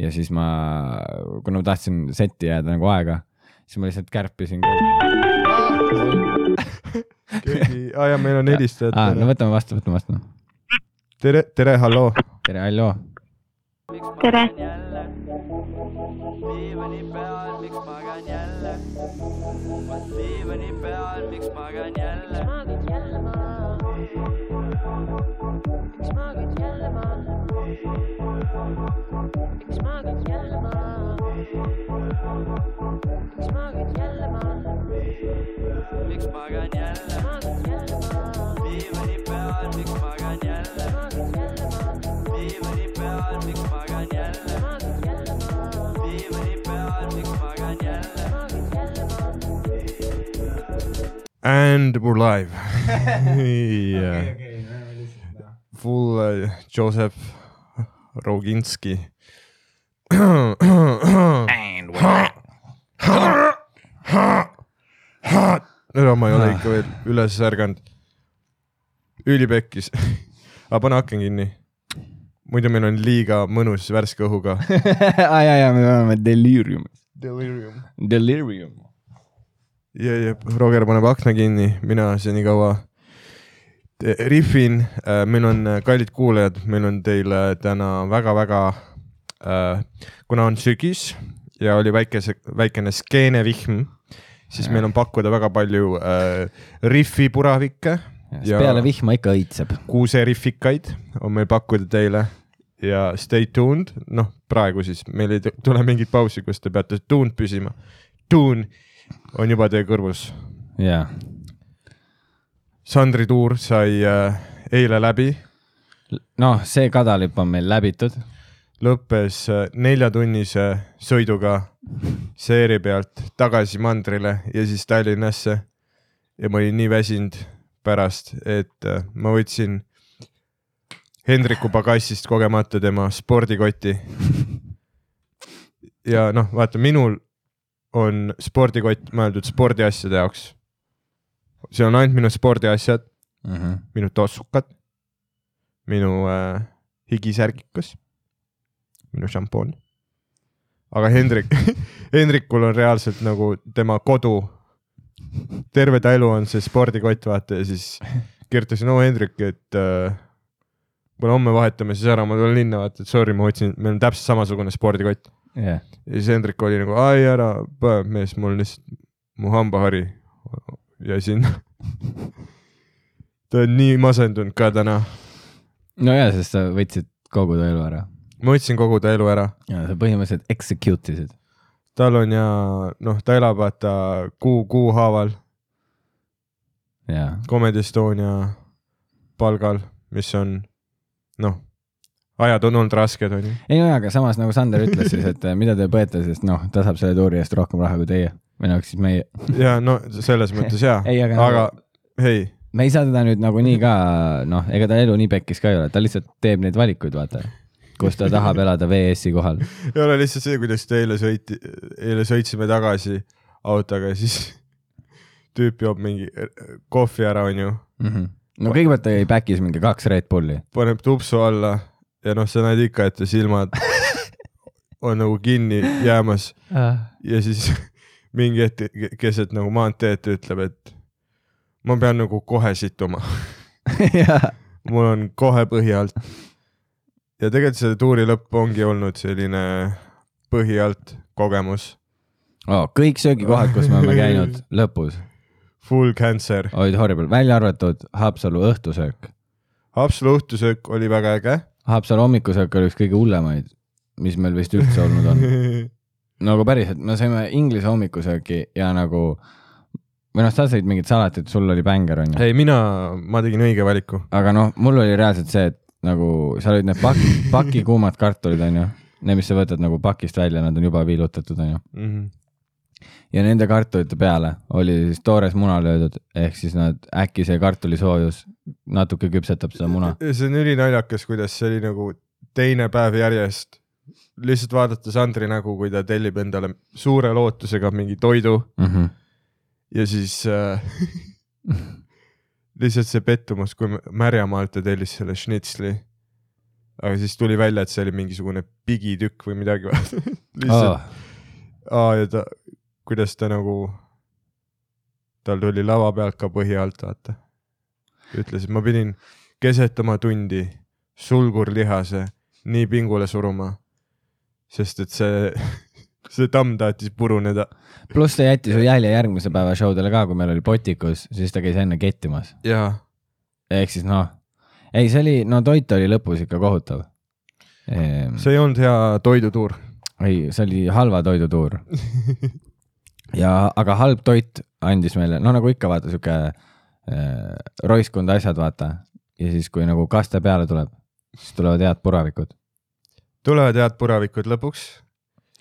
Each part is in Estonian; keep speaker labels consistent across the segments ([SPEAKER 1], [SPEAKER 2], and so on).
[SPEAKER 1] ja siis ma, kuna ma tahtsin setti jääda nagu aega, siis ma lihtsalt kärpisin.
[SPEAKER 2] keegi, aa jaa, meil on helistajad
[SPEAKER 1] aa, no võtame vastu, võtame vastu.
[SPEAKER 2] tere, tere, halloo.
[SPEAKER 1] tere, halloo.
[SPEAKER 3] tere,
[SPEAKER 4] diivani peal, miks magan jälle? diivani peal, miks magan jälle?
[SPEAKER 5] magad jälle maha? miks magad jälle maha? Miks magad jälle maha? miks magad jälle maha?
[SPEAKER 4] miks magan jälle?
[SPEAKER 5] magad jälle maha?
[SPEAKER 4] diivani peal, miks magan jälle?
[SPEAKER 5] magad jälle maha?
[SPEAKER 4] diivani peal, miks magan jälle?
[SPEAKER 5] magad jälle maha?
[SPEAKER 4] diivani peal, miks magan jälle?
[SPEAKER 5] magad jälle maha?
[SPEAKER 2] And we're live yeah.. Full uh, Joseph Roginski. no ma ei ole ikka veel üles ärganud. ülipekkis. aga pane aken kinni. muidu meil on liiga mõnus värske õhuga.
[SPEAKER 1] aa ja, ja me oleme delirium,
[SPEAKER 2] Delirium.
[SPEAKER 1] delirium.
[SPEAKER 2] ja, ja Roger paneb akna kinni, mina senikaua rihvin. meil on, kallid kuulajad, meil on teile täna väga-väga äh,, kuna on sügis ja oli väikese, väikene skeenevihm, siis meil on pakkuda väga palju äh, rihvipuravikke
[SPEAKER 1] ja peale vihma ikka õitseb.
[SPEAKER 2] kuuserihvikaid on meil pakkuda teile ja stay tuned, noh, praegu siis meil ei tu- tule mingit pausi, kus te peate tuned püsima. Tune on juba teie kõrvus
[SPEAKER 1] jaa,
[SPEAKER 2] Sandri tuur sai äh, eile läbi,
[SPEAKER 1] noh, see kadalipp on meil läbitud.
[SPEAKER 2] lõppes äh, neljatunnise sõiduga seeri pealt tagasi mandrile ja siis Tallinnasse. ja ma olin nii väsinud pärast, et äh, ma võtsin Hendriku pagassist kogemata tema spordikoti. ja noh, vaata, minul on spordikott mõeldud spordiasjade jaoks. See on ainult minu spordiasjad,
[SPEAKER 1] Mhm.
[SPEAKER 2] minu tossukad, minu äh, higisärgikas, minu šampoon. aga Hendrik, Hendrikul on reaalselt nagu tema kodu. terve ta elu on see spordikott, vaata ja siis kirjutasin, no Hendrik, et äh, kuule homme vahetame siis ära, ma tulen linna, vaata, et sorry, ma võtsin, meil on täpselt samasugune spordikott.
[SPEAKER 1] jah,
[SPEAKER 2] ja siis Hendrik oli nagu, ai ära, mees, mul lihtsalt, mu hambahari jäi sinna. ta on nii masendunud ka täna.
[SPEAKER 1] no ja, sest sa võtsid kogu ta elu ära
[SPEAKER 2] ma võtsin kogu ta elu ära.
[SPEAKER 1] ja sa põhimõtteliselt execute isid.
[SPEAKER 2] tal on ja noh, ta elab vaata kuu, kuu haaval Comedy Estonia palgal, mis on noh, ajad on olnud rasked, onju.
[SPEAKER 1] ei no jaa, aga samas nagu Sander ütles siis, et eh, mida te põete, sest noh, ta saab selle tuuri eest rohkem raha kui teie. Või noh, siis meie,
[SPEAKER 2] ja no selles mõttes
[SPEAKER 1] Ei, aga
[SPEAKER 2] aga
[SPEAKER 1] nagu-
[SPEAKER 2] hei,
[SPEAKER 1] me ei saa teda nüüd nagunii ka, noh, ega ta elu nii pekkis ka ei ole, ta lihtsalt teeb neid valikuid, vaata. kus ta tahab elada VS-i kohal.
[SPEAKER 2] ei ole lihtsalt see, kuidas te eile sõiti, eile sõitsime tagasi autoga ja siis tüüp joob mingi kohvi ära, onju,
[SPEAKER 1] Mhm. no kõigepealt ta jäi back'is mingi kaks Red Bulli.
[SPEAKER 2] paneb tupsu alla ja noh, sa näed ikka, et ta silmad on nagu kinni jäämas ja siis mingi hetk keset nagu maanteed ütleb, et ma pean nagu kohe situma, mul on kohe põhi alt. ja tegelikult selle tuuri lõpp ongi olnud selline põhi alt kogemus,
[SPEAKER 1] oh,. kõik söögikohad, kus me oleme käinud lõpus,
[SPEAKER 2] full cancer.
[SPEAKER 1] olid horrible, välja arvatud Haapsalu õhtusöök.
[SPEAKER 2] Haapsalu õhtusöök oli väga äge.
[SPEAKER 1] Haapsalu hommikusöök oli üks kõige hullemaid, mis meil vist üldse olnud on. nagu päriselt, me saime inglise hommikusööki ja nagu või noh, sa sõid mingit salatit, sul oli bängar onju,
[SPEAKER 2] ei, mina, ma tegin õige valiku.
[SPEAKER 1] aga noh, mul oli reaalselt see, et nagu seal olid need paki, pakikuumad kartulid onju, need, mis sa võtad nagu pakist välja, nad on juba viilutatud onju.
[SPEAKER 2] Mhm.
[SPEAKER 1] ja nende kartulite peale oli siis toores muna löödud, ehk siis nad äkki see kartulisoojus natuke küpsetab seda muna.
[SPEAKER 2] see on ülinaljakas, kuidas see oli nagu teine päev järjest. Lihtsalt vaadata Sandri nägu, kui ta tellib endale suure lootusega mingi toidu
[SPEAKER 1] Mm -hmm.
[SPEAKER 2] ja siis äh, lihtsalt see pettumus, kui Märjamaalt ta tellis selle šnitsli. aga siis tuli välja, et see oli mingisugune pigitükk või midagi.
[SPEAKER 1] oh,
[SPEAKER 2] lihtsalt, aa ja ta, kuidas ta nagu, tal tuli lava pealt ka põhi alt, vaata. ütles, et ma pidin keset oma tundi sulgurlihase nii pingule suruma, sest et see, see tamm tahtis puruneda.
[SPEAKER 1] pluss ta jättis ju jälje järgmise päeva show dele ka, kui meil oli Botikus, siis ta käis enne kettimas.
[SPEAKER 2] jaa,
[SPEAKER 1] ehk siis noh, ei, see oli, no toit oli lõpus ikka kohutav.
[SPEAKER 2] see ei olnud hea toidutuur.
[SPEAKER 1] ei, see oli halva toidu tuur. ja, aga halb toit andis meile, no nagu ikka vaata sihuke äh, roiskund asjad, vaata. ja siis, kui nagu kaste peale tuleb, siis tulevad head puravikud
[SPEAKER 2] tulevad head puravikud lõpuks.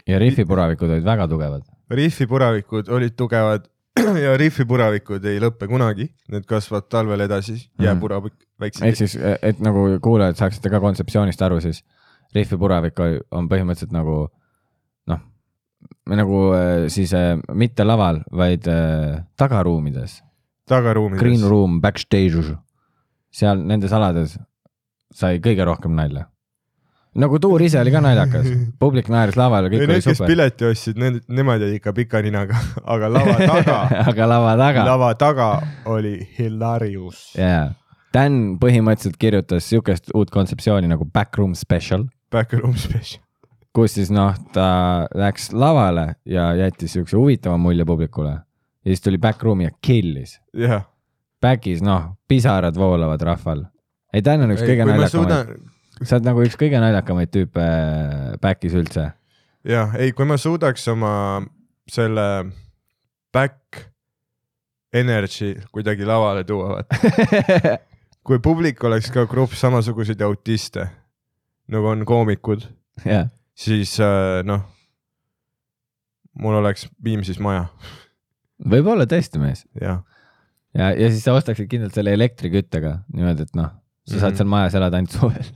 [SPEAKER 1] ja Riffi puravikud olid väga tugevad.
[SPEAKER 2] Riffi puravikud olid tugevad ja Riffi puravikud ei lõppe kunagi, need kasvavad talvel edasi, jääpuravik,
[SPEAKER 1] ehk
[SPEAKER 2] väiksed.
[SPEAKER 1] siis, et nagu kuulajad saaksite ka kontseptsioonist aru, siis Riffi puravik on põhimõtteliselt nagu noh, nagu äh, siis äh, mitte laval, vaid tagaruumides
[SPEAKER 2] tagaruumides.
[SPEAKER 1] Green room, backstage, seal nendes alades sai kõige rohkem nalja. Nagu tuur ise oli ka naljakas, publik naeris laval ja
[SPEAKER 2] ei,
[SPEAKER 1] kõik
[SPEAKER 2] need,
[SPEAKER 1] oli
[SPEAKER 2] kes
[SPEAKER 1] super.
[SPEAKER 2] pileti ostsid, need, nemad jäid ikka pika ninaga, aga lava taga,
[SPEAKER 1] aga lava taga,
[SPEAKER 2] lava taga oli hilarious.
[SPEAKER 1] jaa. Dan põhimõtteliselt kirjutas siukest uut kontseptsiooni nagu backroom special,
[SPEAKER 2] Backroom special.
[SPEAKER 1] kus siis noh, ta läks lavale ja jättis siukse huvitava mulje publikule. ja siis tuli backroom'i ja kill'is.
[SPEAKER 2] jah.
[SPEAKER 1] Back'is noh, pisarad voolavad rahval. ei, Dan on üks kõige
[SPEAKER 2] kui ma
[SPEAKER 1] naljakamaid, sa oled nagu üks kõige naljakamaid tüüpe äh, back'is üldse
[SPEAKER 2] jah, ei, kui ma suudaks oma selle back energy kuidagi lavale tuua, vaata. kui publik oleks ka grupp samasuguseid autiste, nagu on koomikud,
[SPEAKER 1] jah,
[SPEAKER 2] siis äh, noh, mul oleks Viimsis maja,
[SPEAKER 1] võib-olla tõesti mees
[SPEAKER 2] jah.
[SPEAKER 1] ja, ja siis sa ostaksid kindlalt selle elektriküttega niimoodi, et noh, sa saad
[SPEAKER 2] Mhm.
[SPEAKER 1] seal majas elada ainult suvel.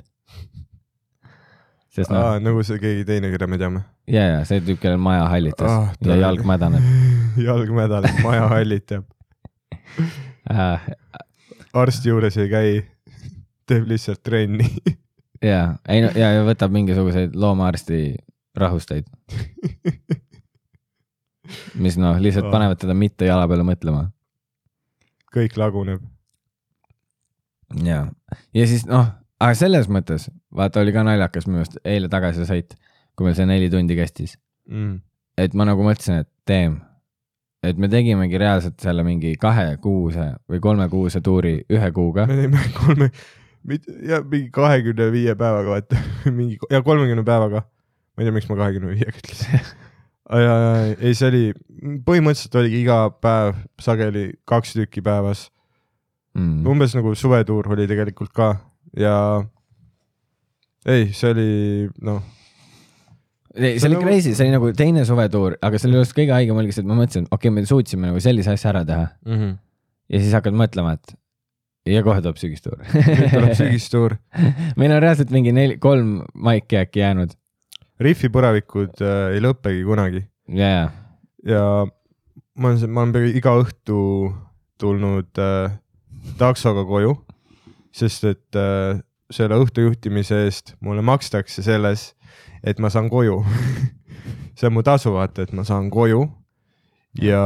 [SPEAKER 1] Sest noh,
[SPEAKER 2] nagu see keegi teine, keda me teame.
[SPEAKER 1] ja, ja see tüüp, kellel maja hallitas
[SPEAKER 2] Ah,
[SPEAKER 1] ja jalg mädaneb
[SPEAKER 2] jalg mädaneb, maja hallitab,
[SPEAKER 1] äh,.
[SPEAKER 2] arsti juures ei käi, teeb lihtsalt trenni.
[SPEAKER 1] ja, ei no ja, ja võtab mingisuguseid loomaarsti rahusteid, mis noh, lihtsalt
[SPEAKER 2] Ah.
[SPEAKER 1] panevad teda mitte jala peale mõtlema
[SPEAKER 2] kõik laguneb.
[SPEAKER 1] ja, ja siis noh, aga selles mõttes vaata, oli ka naljakas minu arust eile tagasisõit, kui meil see neli tundi kestis,
[SPEAKER 2] Mm.
[SPEAKER 1] et ma nagu mõtlesin, et teem, et me tegimegi reaalselt selle mingi kahekuuse või kolmekuuse tuuri ühe kuuga
[SPEAKER 2] me teeme kolme, ja mingi kahekümne viie päevaga, vaata, mingi ja kolmekümne päevaga. ma ei tea, miks ma kahekümne viiega ütlesin. ei, see oli, põhimõtteliselt oligi iga päev sageli kaks tükki päevas,
[SPEAKER 1] mm..
[SPEAKER 2] umbes nagu suvetuur oli tegelikult ka ja ei, see oli noh,
[SPEAKER 1] ei, see
[SPEAKER 2] See
[SPEAKER 1] oli
[SPEAKER 2] nagu-
[SPEAKER 1] crazy, see oli nagu teine suvetuur, aga selle juures kõige haigem oligi see, et ma mõtlesin, okei okay,, me suutsime nagu sellise asja ära teha
[SPEAKER 2] mm -hmm.
[SPEAKER 1] ja siis hakkad mõtlema, et ja kohe tuleb sügistuur.
[SPEAKER 2] nüüd tuleb sügistuur.
[SPEAKER 1] meil on reaalselt mingi neli, kolm maiki äkki jäänud
[SPEAKER 2] rihvipuravikud äh, ei lõppegi kunagi
[SPEAKER 1] ja, ja,
[SPEAKER 2] ja ma olen, ma olen peaaegu iga õhtu tulnud äh, taksoga koju, sest et äh, selle õhtu juhtimise eest mulle makstakse selles, et ma saan koju. see on mu tasu, vaata, et ma saan koju ja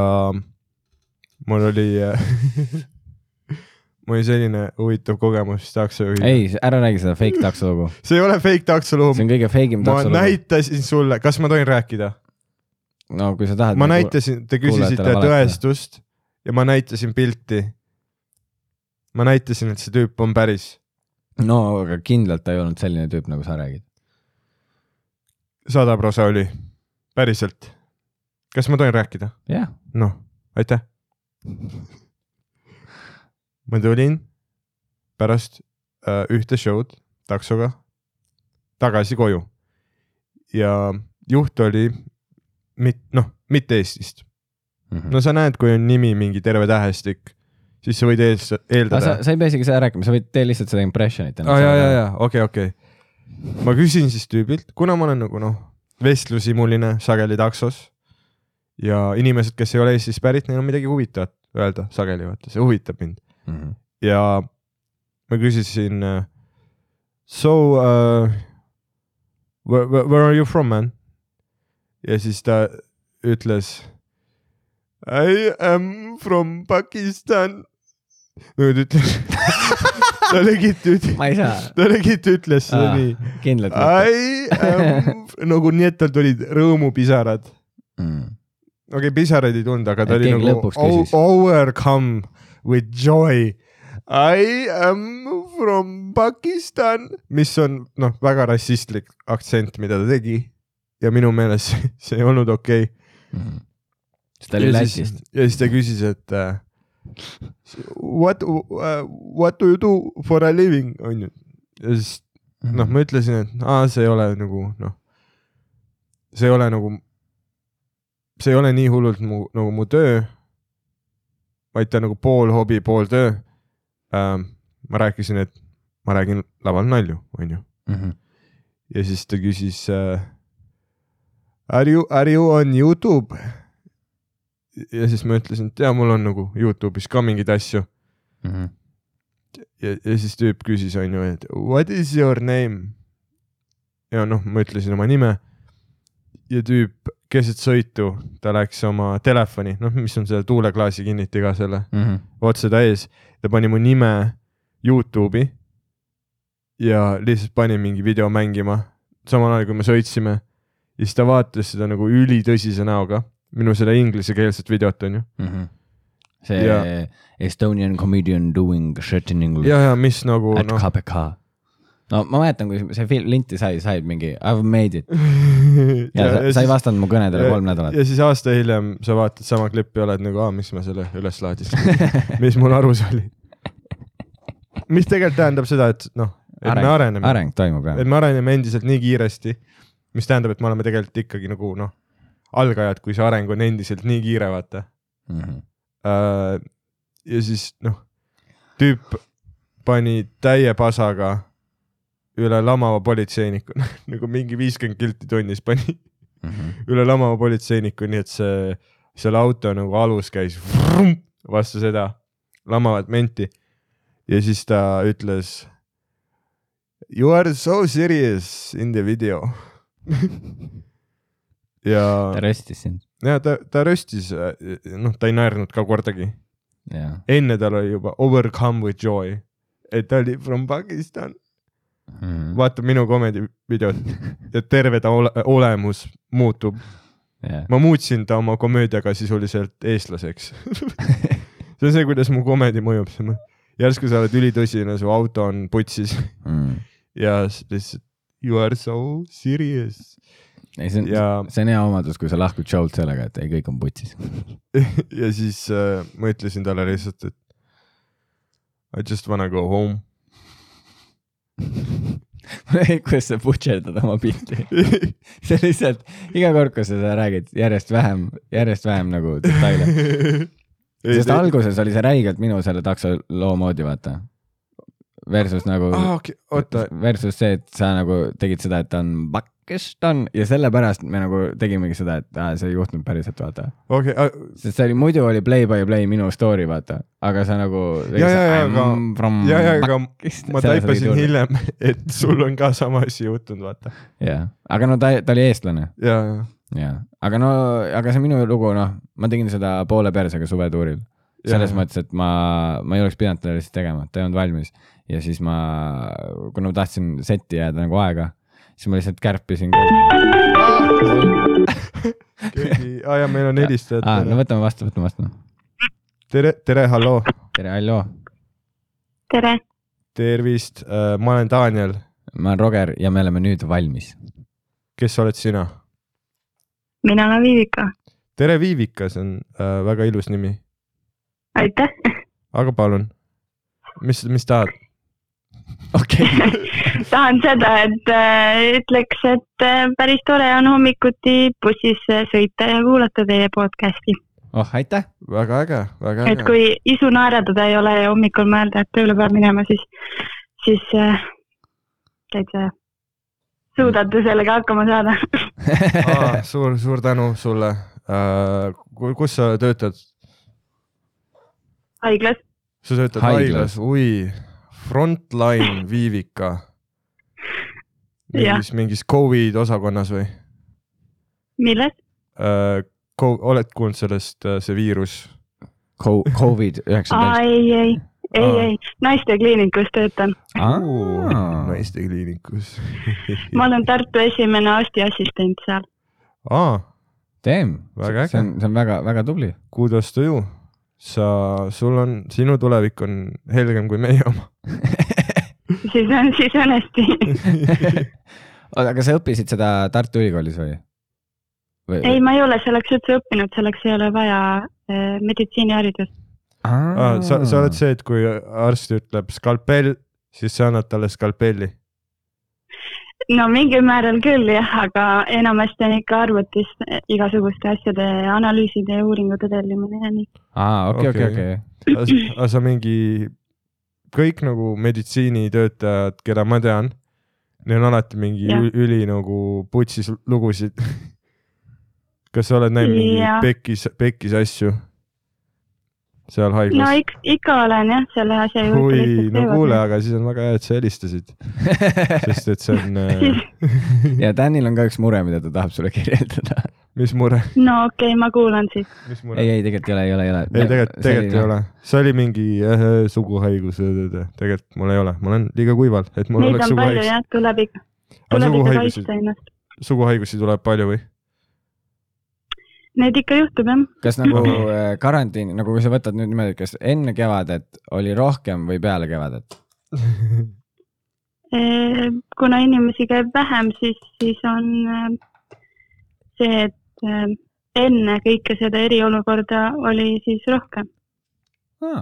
[SPEAKER 2] mul oli mul oli selline huvitav kogemus taksojuhiga.
[SPEAKER 1] ei, ära räägi seda fake takso lugu,
[SPEAKER 2] see ei ole fake taksolugu
[SPEAKER 1] see on kõige fake im
[SPEAKER 2] ma
[SPEAKER 1] takso lugu.
[SPEAKER 2] näitasin sulle, kas ma tohin rääkida?
[SPEAKER 1] no kui sa tahad.
[SPEAKER 2] ma näitasin, te küsisite tõestust ja ma näitasin pilti. ma näitasin, et see tüüp on päris.
[SPEAKER 1] No aga kindlalt ta ei olnud selline tüüp, nagu sa räägid.
[SPEAKER 2] sada prosa oli, päriselt. kas ma tohin rääkida?
[SPEAKER 1] jah,
[SPEAKER 2] noh, aitäh. ma tulin pärast äh, ühte show'd taksoga tagasi koju ja juht oli mit-, noh, mitte Eestist.
[SPEAKER 1] Mhm.
[SPEAKER 2] no sa näed, kui on nimi mingi terve tähestik, siis sa võid
[SPEAKER 1] aga
[SPEAKER 2] eeldada
[SPEAKER 1] sa, sa ei pea isegi seda rääkima, sa võid, tee lihtsalt seda impression'it.
[SPEAKER 2] aa, ja, ja, ja okei, okei. ma küsin siis tüübilt, kuna ma olen nagu noh, vestlushimuline sageli taksos ja inimesed, kes ei ole Eestist pärit, neil on midagi huvitavat öelda sageli, vaata, see huvitab mind.
[SPEAKER 1] Mhm.
[SPEAKER 2] ja ma küsisin äh, so uh, where, where, where are you from man ja siis ta ütles I am from Pakistan nüüd ütles ta legit ütles
[SPEAKER 1] ma ei saa
[SPEAKER 2] ta legit ütles seda
[SPEAKER 1] Aa.
[SPEAKER 2] nii
[SPEAKER 1] kindlalt
[SPEAKER 2] I am nagu nii et tal tulid rõõmupisarad
[SPEAKER 1] mm..
[SPEAKER 2] okei okay,, pisaraid ei tulnud, aga ta
[SPEAKER 1] Et
[SPEAKER 2] oli nagu overcome with joy. I am from Pakistan, mis on noh, väga rassistlik aktsent, mida ta tegi ja minu meelest see- see ei olnud okei okay..
[SPEAKER 1] Mm. Siis ta oli
[SPEAKER 2] ja siis
[SPEAKER 1] Lätist.,
[SPEAKER 2] ja siis ta küsis, et uh, what uh,, what do you do for a living onju. ja siis
[SPEAKER 1] Mhm.
[SPEAKER 2] noh, ma ütlesin, et aa, see ei ole nagu noh, see ei ole nagu, see ei ole nii hullult mu nagu mu töö, vaid ta on nagu pool hobi, pool töö ähm,. ma rääkisin, et ma räägin laval nalju, onju.
[SPEAKER 1] Mhm.
[SPEAKER 2] ja siis ta küsis äh,. Are you, are you on Youtube? Ja siis ma ütlesin, et jaa, mul on nagu Youtube'is ka mingeid asju
[SPEAKER 1] Mhm.
[SPEAKER 2] ja, ja siis tüüp küsis, onju, et what is your name? ja noh, ma ütlesin oma nime ja tüüp keset sõitu, ta läks oma telefoni, noh, mis on selle tuuleklaasi kinniti ka selle
[SPEAKER 1] Mhm.
[SPEAKER 2] otse täis, ta pani mu nime Youtube'i ja lihtsalt pani mingi video mängima, samal ajal kui me sõitsime ja siis ta vaatas seda nagu ülitõsise näoga, minu seda inglisekeelset videot onju.
[SPEAKER 1] Mhm. see
[SPEAKER 2] Ja-
[SPEAKER 1] Estonian comedian doing shit in english
[SPEAKER 2] ja, ja mis nagu
[SPEAKER 1] at
[SPEAKER 2] noh,
[SPEAKER 1] KPK. no ma mäletan, kui see film linti sai, said mingi I have made it ja, ja sa ei vastanud mu kõnedele kolm nädalat.
[SPEAKER 2] ja siis aasta hiljem sa vaatad sama klippi ja oled nagu, aa, miks ma selle üles laadisin, mis mul arus oli. mis tegelikult tähendab seda, et noh, et me areneme,
[SPEAKER 1] areng toimub jah
[SPEAKER 2] et. me areneme endiselt nii kiiresti, mis tähendab, et me oleme tegelikult ikkagi nagu noh, algajad, kui see areng on endiselt nii kiire, vaata.
[SPEAKER 1] Mhm.
[SPEAKER 2] ja siis noh, tüüp pani täie pasaga üle lamava politseiniku, nagu mingi viiskümmend kilti tunnis pani
[SPEAKER 1] Mhm.
[SPEAKER 2] üle lamava politseiniku, nii et see, selle auto nagu alus käis vastu seda lamavat menti. ja siis ta ütles. You are so serious in the video. ja
[SPEAKER 1] ta, röstis sind.
[SPEAKER 2] ja ta, ta röstis, noh, ta ei naernud ka kordagi. enne tal oli juba overcome with joy, et ta oli from Pakistan.
[SPEAKER 1] Mhm.
[SPEAKER 2] vaata minu comedy videot ja terve ta ole, olemus muutub. ma muutsin ta oma komöödiaga sisuliselt eestlaseks. see on see, kuidas mu comedy mõjub, järsku sa oled ülitõsine, su auto on putsis
[SPEAKER 1] Mhm.
[SPEAKER 2] ja lihtsalt you are so serious
[SPEAKER 1] ei, see on
[SPEAKER 2] ja,
[SPEAKER 1] see on hea omadus, kui sa lahkud show'lt sellega, et ei, kõik on putsis.
[SPEAKER 2] ja siis äh, ma ütlesin talle lihtsalt, et I just wanna go home.
[SPEAKER 1] kuidas sa butcherdad oma pilti? see lihtsalt iga kord, kui sa seda räägid, järjest vähem, järjest vähem nagu detaile. sest alguses oli see räigelt minu selle taksoloo moodi, vaata. Versus nagu
[SPEAKER 2] aa, okei, oota,
[SPEAKER 1] versus see, et sa nagu tegid seda, et ta on ja sellepärast me nagu tegimegi seda, et aa, see ei juhtunud päriselt, vaata.
[SPEAKER 2] okei,
[SPEAKER 1] sest see oli, muidu oli play by play minu story, vaata, aga sa nagu.
[SPEAKER 2] ja, ja, ja, aga, ja, ja, aga ma taipasin. hiljem, et sul on ka sama asi juhtunud, vaata.
[SPEAKER 1] jah, aga no ta, ta oli eestlane
[SPEAKER 2] ja,
[SPEAKER 1] ja, aga no, aga see minu lugu, noh, ma tegin seda poole persega suvetuuril. selles
[SPEAKER 2] Jaa.
[SPEAKER 1] mõttes, et ma, ma ei oleks pidanud teda lihtsalt tegema, ta ei olnud valmis ja siis ma, kuna ma tahtsin setti jääda nagu aega, siis ma lihtsalt kärpisin.
[SPEAKER 2] keegi, aa ja meil on helistajad
[SPEAKER 1] aa, no võtame vastu, võtame vastu.
[SPEAKER 2] tere, tere, halloo,
[SPEAKER 1] tere, halloo,
[SPEAKER 3] tere,
[SPEAKER 2] tervist, ma olen Daniel,
[SPEAKER 1] ma olen Roger ja me oleme nüüd valmis.
[SPEAKER 2] kes oled sina?
[SPEAKER 3] mina olen Viivika.
[SPEAKER 2] tere, Viivika, see on äh, väga ilus nimi,
[SPEAKER 3] aitäh.
[SPEAKER 2] aga palun, mis, mis tahad?
[SPEAKER 1] okei,
[SPEAKER 3] tahan seda, et äh, ütleks, et äh, päris tore on hommikuti bussis äh, sõita ja kuulata teie podcast'i.
[SPEAKER 1] oh aitäh,
[SPEAKER 2] väga äge, väga
[SPEAKER 3] et
[SPEAKER 2] äge.
[SPEAKER 3] kui isu naeratada ei ole ja hommikul mõelda, et tööle peab minema, siis, siis äh, täitsa suudate sellega hakkama saada.
[SPEAKER 2] Aa, suur, suur tänu sulle äh,. kus sa töötad?
[SPEAKER 3] haiglas,
[SPEAKER 2] sa töötad
[SPEAKER 1] Haiglas.
[SPEAKER 2] haiglas, ui, Frontline Viivika. mingis, mingis Covid osakonnas või
[SPEAKER 3] milles?
[SPEAKER 2] äh,? oled kuulnud sellest, see viirus?
[SPEAKER 1] Co- Covid üheksateist.
[SPEAKER 3] ei, ei, ei, ei, naistekliinikus töötan.
[SPEAKER 2] naiste kliinikus.
[SPEAKER 3] ma olen Tartu esimene arstiassistent seal.
[SPEAKER 2] aa,
[SPEAKER 1] Damn,
[SPEAKER 2] Väga äge.
[SPEAKER 1] see on, see on väga-väga tubli.
[SPEAKER 2] kudos to you. sa, sul on, sinu tulevik on helgem kui meie oma.
[SPEAKER 3] siis on, siis on hästi.
[SPEAKER 1] oota, aga sa õppisid seda Tartu Ülikoolis või?
[SPEAKER 3] ei, ma ei ole selleks üldse õppinud, selleks ei ole vaja äh, meditsiiniharidust.
[SPEAKER 2] Ah, sa, sa oled see, et kui arst ütleb skalpell, siis sa annad talle skalpelli.
[SPEAKER 3] no mingil määral küll jah, aga enamasti on ikka arvutis igasuguste asjade analüüside ja uuringute tellimine ja nii.
[SPEAKER 1] aa, okei, okei,
[SPEAKER 2] Okei.
[SPEAKER 1] okei.
[SPEAKER 2] aga sa mingi, kõik nagu meditsiinitöötajad, keda ma tean, neil on alati mingi
[SPEAKER 3] Jah.
[SPEAKER 2] ü- üli nagu putsis lugusid. kas sa oled näinud mingi
[SPEAKER 3] Jah.
[SPEAKER 2] pekis, pekis asju seal
[SPEAKER 3] no
[SPEAKER 2] haiglas?
[SPEAKER 3] ik, ikka olen jah, selle asja juurde
[SPEAKER 2] oi, no kuule, aga siis on väga hea, et sa helistasid, sest et see on äh,,
[SPEAKER 1] ja Danil on ka üks mure, mida ta tahab sulle kirjeldada.
[SPEAKER 2] mis mure,
[SPEAKER 3] no okei okay,, ma kuulan siis.
[SPEAKER 2] mis mure
[SPEAKER 1] ei,? ei tegelikult ei ole, ei ole, ei ole.
[SPEAKER 2] ei, tegelikult, tegelikult ei ole. see oli mingi äh, suguhaigus, tegelikult mul ei ole, ma olen liiga kuival, et mul
[SPEAKER 3] Neid
[SPEAKER 2] oleks suguhaigus.
[SPEAKER 3] jah, tuleb ikka, tuleb ikka kaitsta ennast.
[SPEAKER 2] suguhaigusi tuleb palju või?
[SPEAKER 3] Neid ikka juhtub jah.
[SPEAKER 1] kas nagu äh, karantiin, nagu kui sa võtad nüüd niimoodi, kas enne kevadet oli rohkem või peale kevadet?
[SPEAKER 3] kuna inimesi käib vähem, siis, siis on äh, see, et äh, enne kõike seda eriolukorda oli siis rohkem,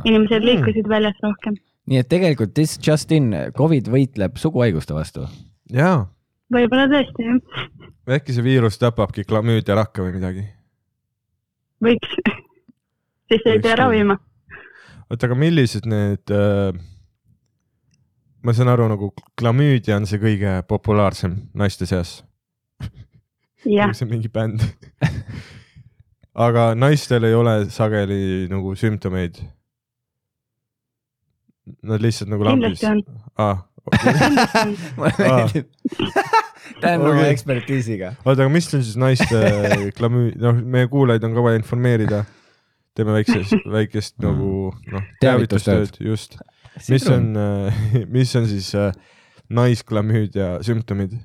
[SPEAKER 3] inimesed
[SPEAKER 2] Mm.
[SPEAKER 3] liikusid väljas rohkem.
[SPEAKER 1] nii et tegelikult this just in, Covid võitleb suguhaiguste vastu.
[SPEAKER 2] jaa,
[SPEAKER 3] võib-olla tõesti jah,
[SPEAKER 2] äkki see viirus tapabki klamüüdiarakka või midagi.
[SPEAKER 3] võiks. siis ei pea ravima.
[SPEAKER 2] oota, aga millised need äh,, ma saan aru, nagu klamüüdia on see kõige populaarsem naiste seas.
[SPEAKER 3] jah,
[SPEAKER 2] see on mingi bänd. aga naistel ei ole sageli nagu sümptomeid. Nad lihtsalt nagu lambis
[SPEAKER 3] kindlasti. on,
[SPEAKER 2] Ah,
[SPEAKER 3] kindlasti
[SPEAKER 1] ta on oma ekspertiisiga.
[SPEAKER 2] oota, aga mis on siis naiste klamüü-, noh, meie kuulajaid on ka vaja informeerida. teeme väikses, väikest nagu noh,
[SPEAKER 1] Teavitustööd.
[SPEAKER 2] just. mis on, mis on siis äh, naisklamüüdia sümptomid?